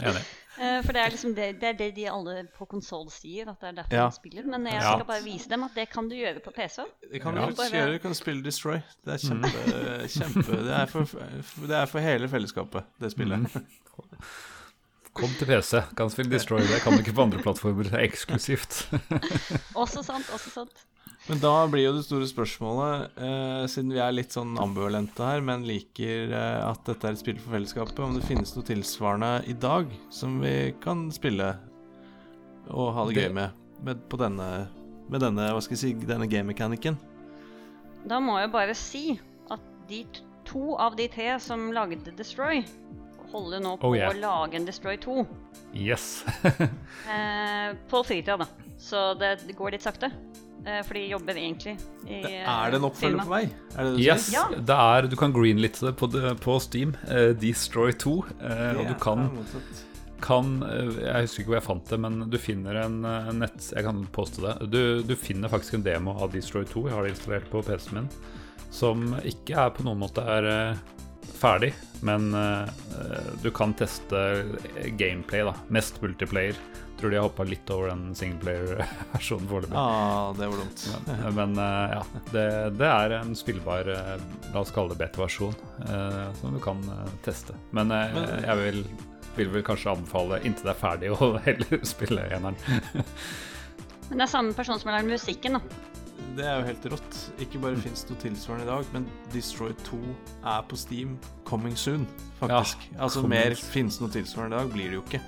enig. Eh, for det er liksom det, det er det de alle på konsoll sier, at det er derfor Ja. de spiller. Men jeg Ja. skal bare vise dem at det kan du gjøre på PC. Det kan du Ja. faktisk gjøre. Du kan spille Destroy. Det er kjempe, kjempe det, er for, det er for hele fellesskapet, det spillet. Kom til PC, kan spille Destroy. Det kan du ikke på andre plattformer. Det er eksklusivt. [laughs] Også sant, også sant. Men da blir jo det store spørsmålet, eh, siden vi er litt sånn ambivalente her, men liker eh, at dette er et spill for fellesskapet, om det finnes noe tilsvarende i dag som vi kan spille og ha det Det- gøy med, med på denne, med denne, hva skal jeg si, denne game-mekanikken. Da må jeg bare si at de to av de tre som lagde Destroy, holder nå på Oh, yeah. å lage en Destroy 2 Yes. [laughs] eh, på fritida, da. Så det, det går litt sakte. Eh, jeg jobber egentlig i Er det en oppfølger på vei? Er det det du yes. Ja. Det er, du kan greenlitte det på, på Steam. Uh, Destroy 2. eh, og du kan kan uh, Jeg husker ikke hvor jeg fant det, men du finner en, eh, nett... Jeg kan poste det. Du, du finner faktisk en demo av Destroy 2. Jeg har det installert på PC-en min. Som ikke er på noen måte er eh, ferdig, men eh, du kan teste gameplay, da. Mest multiplayer. Tror de har hoppa litt over den singleplayer-versjonen foreløpig. Ah, det var dumt. Men, men eh, ja, det, det er en spillbar eh, La oss kalle det beta-versjon eh, som du kan eh, teste. Men eh, Men- jeg vil, vil vel kanskje anbefale inntil det er ferdig [laughs] å heller spille eneren. [laughs] Men det er samme person som har lagd musikken, da. Det er jo helt rått. Ikke bare fins det noe tilsvarende i dag, men Destroy 2 er på Steam coming soon, faktisk. altså mer fins noe tilsvarende i dag, blir det jo ikke.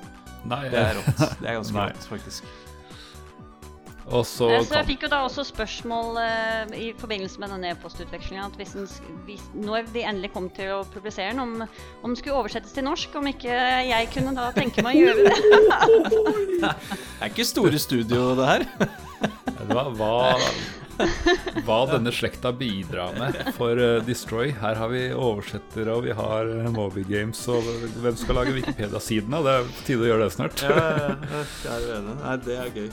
Nei, Det er rått. Det er [laughs] ganske rått, faktisk. Og så Så jeg fikk jo da også spørsmål uh, i forbindelse med denne e-postutvekslinga at hvis en, hvis, når vi endelig kom til å publisere den, om, om den skulle oversettes til norsk, om ikke jeg kunne da tenke meg å gjøre det. [laughs] Det er ikke store studio, det her. hva, hva, [laughs] hva denne slekta bidrar med for uh, Destroy. Her har vi oversettere, og vi har uh, Moby Games, og hvem skal lage Wikipedia-sidene? Det er på tide å gjøre det snart. Ja, ja, ja, jeg er enig. Nei, det er gøy.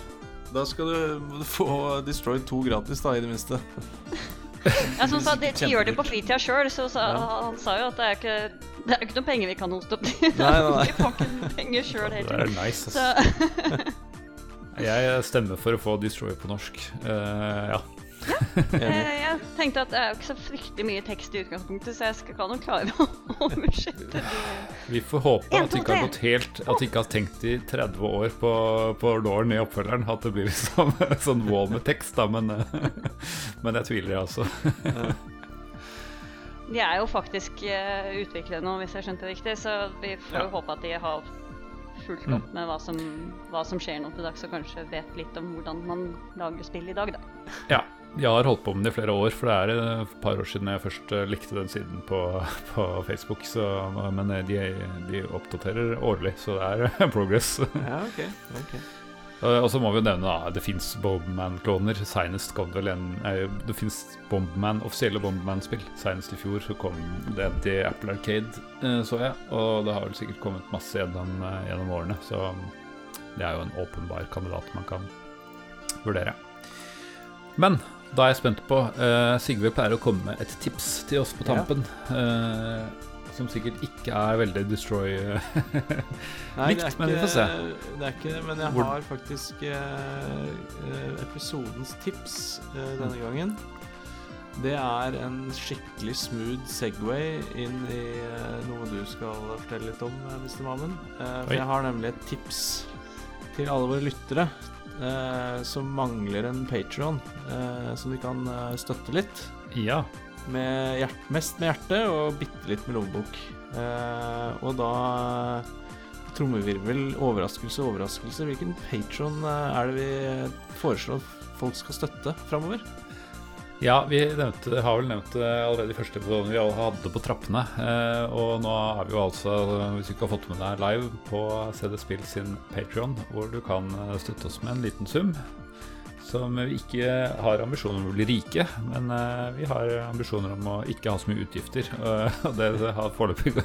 Da skal du få Destroy 2 gratis, da, i det minste. Ja, som sa, de, de gjør det på fritida sjøl, så sa, Ja. han sa jo at det er ikke det er ikke noen penger vi kan hoste opp til. [laughs] Nei, nei, nei. de får ikke penger sjøl Det heller. er nice. Ass. [laughs] Jeg stemmer for å få Destroy på norsk. Uh, ja. [laughs] eh, jeg tenkte at det er jo ikke så fryktelig mye tekst i utgangspunktet, så jeg skal kan jo klare [laughs] å oversette. Vi får håpe En, at de ikke har gått helt At de ikke har tenkt i 30 år på, på Lauren i oppfølgeren. At det blir liksom en [laughs] sånn wall med tekst, da, men, eh, men jeg tviler, altså. De er jo faktisk utviklet utviklere nå, hvis jeg skjønte det riktig, så vi får jo Ja. håpe at de har fulgt opp med hva som, hva som skjer nå til dags, og kanskje vet litt om hvordan man lager spill i dag, da. Ja, jeg har holdt på med det i flere år, for det er et par år siden jeg først eh, likte den siden på, [laughs] på Facebook. Så, men eh, de, de oppdaterer årlig, så det er [laughs] progress. Ja, ok. ok. Og så må vi jo nevne da, det fins Bombman-kloner. Senest kom det vel en eh, Det fins Bombman, offisielle Bombman-spill. Senest i fjor så kom det til Apple Arcade, eh, så jeg. Og det har vel sikkert kommet masse gjennom, eh, gjennom årene, så det er jo en åpenbar kandidat man kan vurdere. Men da er jeg spent på Uh, Sigve pleier å komme med et tips til oss på Ja. tampen. eh, som sikkert ikke er veldig Destroy [laughs] Nei, Likt, men vi får se. Det er ikke det, men jeg Hvor- har faktisk eh, eh, episodens tips eh, denne gangen. Det er en skikkelig smooth Segway inn i eh, noe du skal fortelle litt om, eh, Mr. Mammen. Eh, for Oi. jeg har nemlig et tips til alle våre lyttere eh, som mangler en Patrion eh, som vi kan eh, støtte litt Ja. med hjert, mest med hjerte og bitte litt med lommebok. Eh, og da trommevirvel, overraskelse, overraskelse. Hvilken patron er det vi foreslår folk skal støtte framover? Ja, vi nevnte, har vel nevnt det allerede i første episode vi hadde på trappene. Eh, og nå er vi jo altså, hvis du ikke har fått med deg live, på CD Spill sin Patreon, hvor du kan eh, støtte oss med en liten sum. Som vi ikke har ambisjoner om å bli rike, men eh, vi har ambisjoner om å ikke ha så mye utgifter. eh, og det foreløpig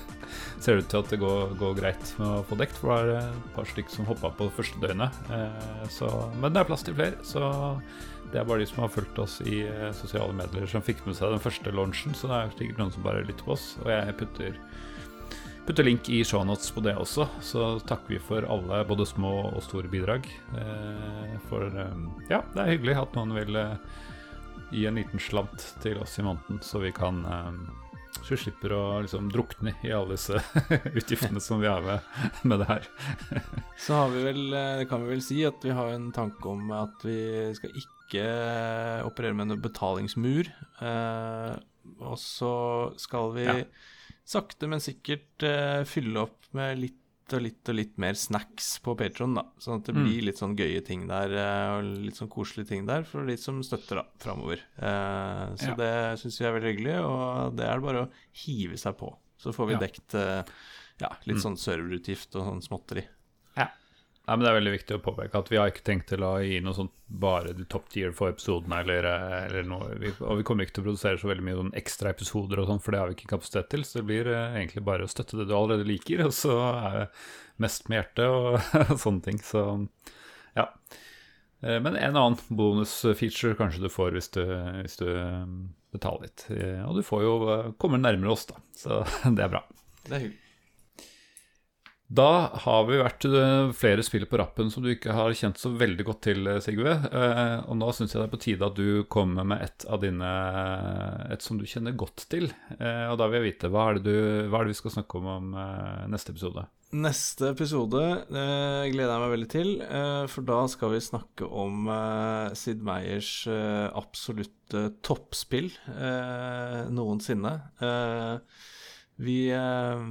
ser ut til at det går, går greit med å få dekt, for det er et par stykker som hoppa på det første døgnet. Eh, så, men det er plass til flere, så det er bare de som har fulgt oss i eh, sosiale medier som fikk med seg den første launchen, så det er sikkert noen som bare lytter på oss. Og jeg putter, putter link i shownotes på det også, så takker vi for alle, både små og store bidrag. Eh, for eh, ja, det er hyggelig at noen vil gi en liten slant til oss i måneden, så vi kan så vi slipper å liksom drukne i alle disse [laughs] utgiftene som vi har med, med det her. [laughs] Så har vi vel, kan vi vel si at vi har en tanke om at vi skal ikke eh, operere med noen betalingsmur. Eh, og så skal vi Ja. sakte, men sikkert eh, fylle opp med litt og litt og litt mer snacks på Patron, da. Sånn at det Mm. blir litt sånn gøye ting der, eh, og litt sånn koselige ting der for de som støtter, da, framover. Eh, så Ja. det syns vi er veldig hyggelig, og det er det bare å hive seg på. Så får vi Ja. dekt eh, ja, litt Mm. sånn serverutgift og sånn småtteri. Ja, men Det er veldig viktig å påpeke at vi har ikke tenkt til å gi noe sånt bare de top tier for episodene. Eller, eller. Vi, og vi kommer ikke til å produsere så veldig mye sånn ekstra episoder, og sånt, for det har vi ikke kapasitet til. Så det blir eh, egentlig bare å støtte det du allerede liker, og så er det mest med hjertet og [laughs] sånne ting. Så ja. Eh, Men en annen bonusfeature kanskje du får hvis du, hvis du eh, betaler litt. Og du får jo komme nærmere oss, da. Så [laughs] det er bra. Det er hyggelig. Da har vi vært eh, flere spill på rappen som du ikke har kjent så veldig godt til, eh, Sigve. Eh, Og nå syns jeg det er på tide at du kommer med et av dine Et som du kjenner godt til. Og da vil jeg vite hva er det, du, hva er det vi skal snakke om om neste episode? Neste episode gleder jeg meg veldig til, for da skal vi snakke om Sid Meyers absolutte toppspill noensinne. Vi eh,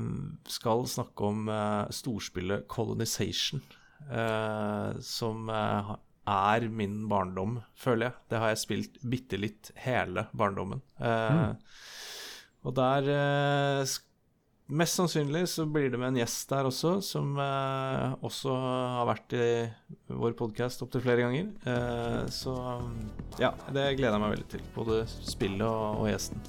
skal snakke om eh, storspillet Colonization, eh, som er min barndom, føler jeg. Det har jeg spilt bitte litt hele barndommen. Mm. Og der Mest sannsynlig så blir det med en gjest der også, som eh, også har vært i vår podkast opptil flere ganger. Eh, så ja, det gleder jeg meg veldig til. Både spillet og, og gjesten.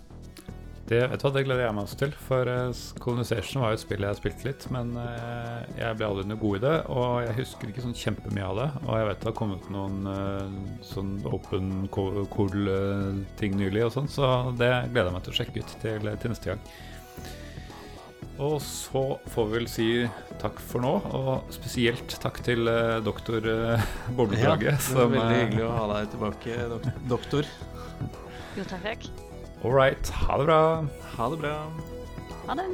Det, vet du hva, det gleder jeg meg også til. For eh, Colonization var jo et spill jeg spilte litt, men eh, jeg ble aldri noe god i det. Og jeg husker ikke sånn kjempemye av det. Og jeg vet det har kommet noen eh, sånn open cool-ting nylig og sånn, så det gleder jeg meg til å sjekke ut til, til neste gang. Og så får vi vel si takk for nå, og spesielt takk til eh, doktor [laughs] uh, Bobleplage. det var veldig hyggelig å ha deg tilbake, dok doktor. Jo, takk, takk. All right, ha det bra. Ha det bra. Ha det.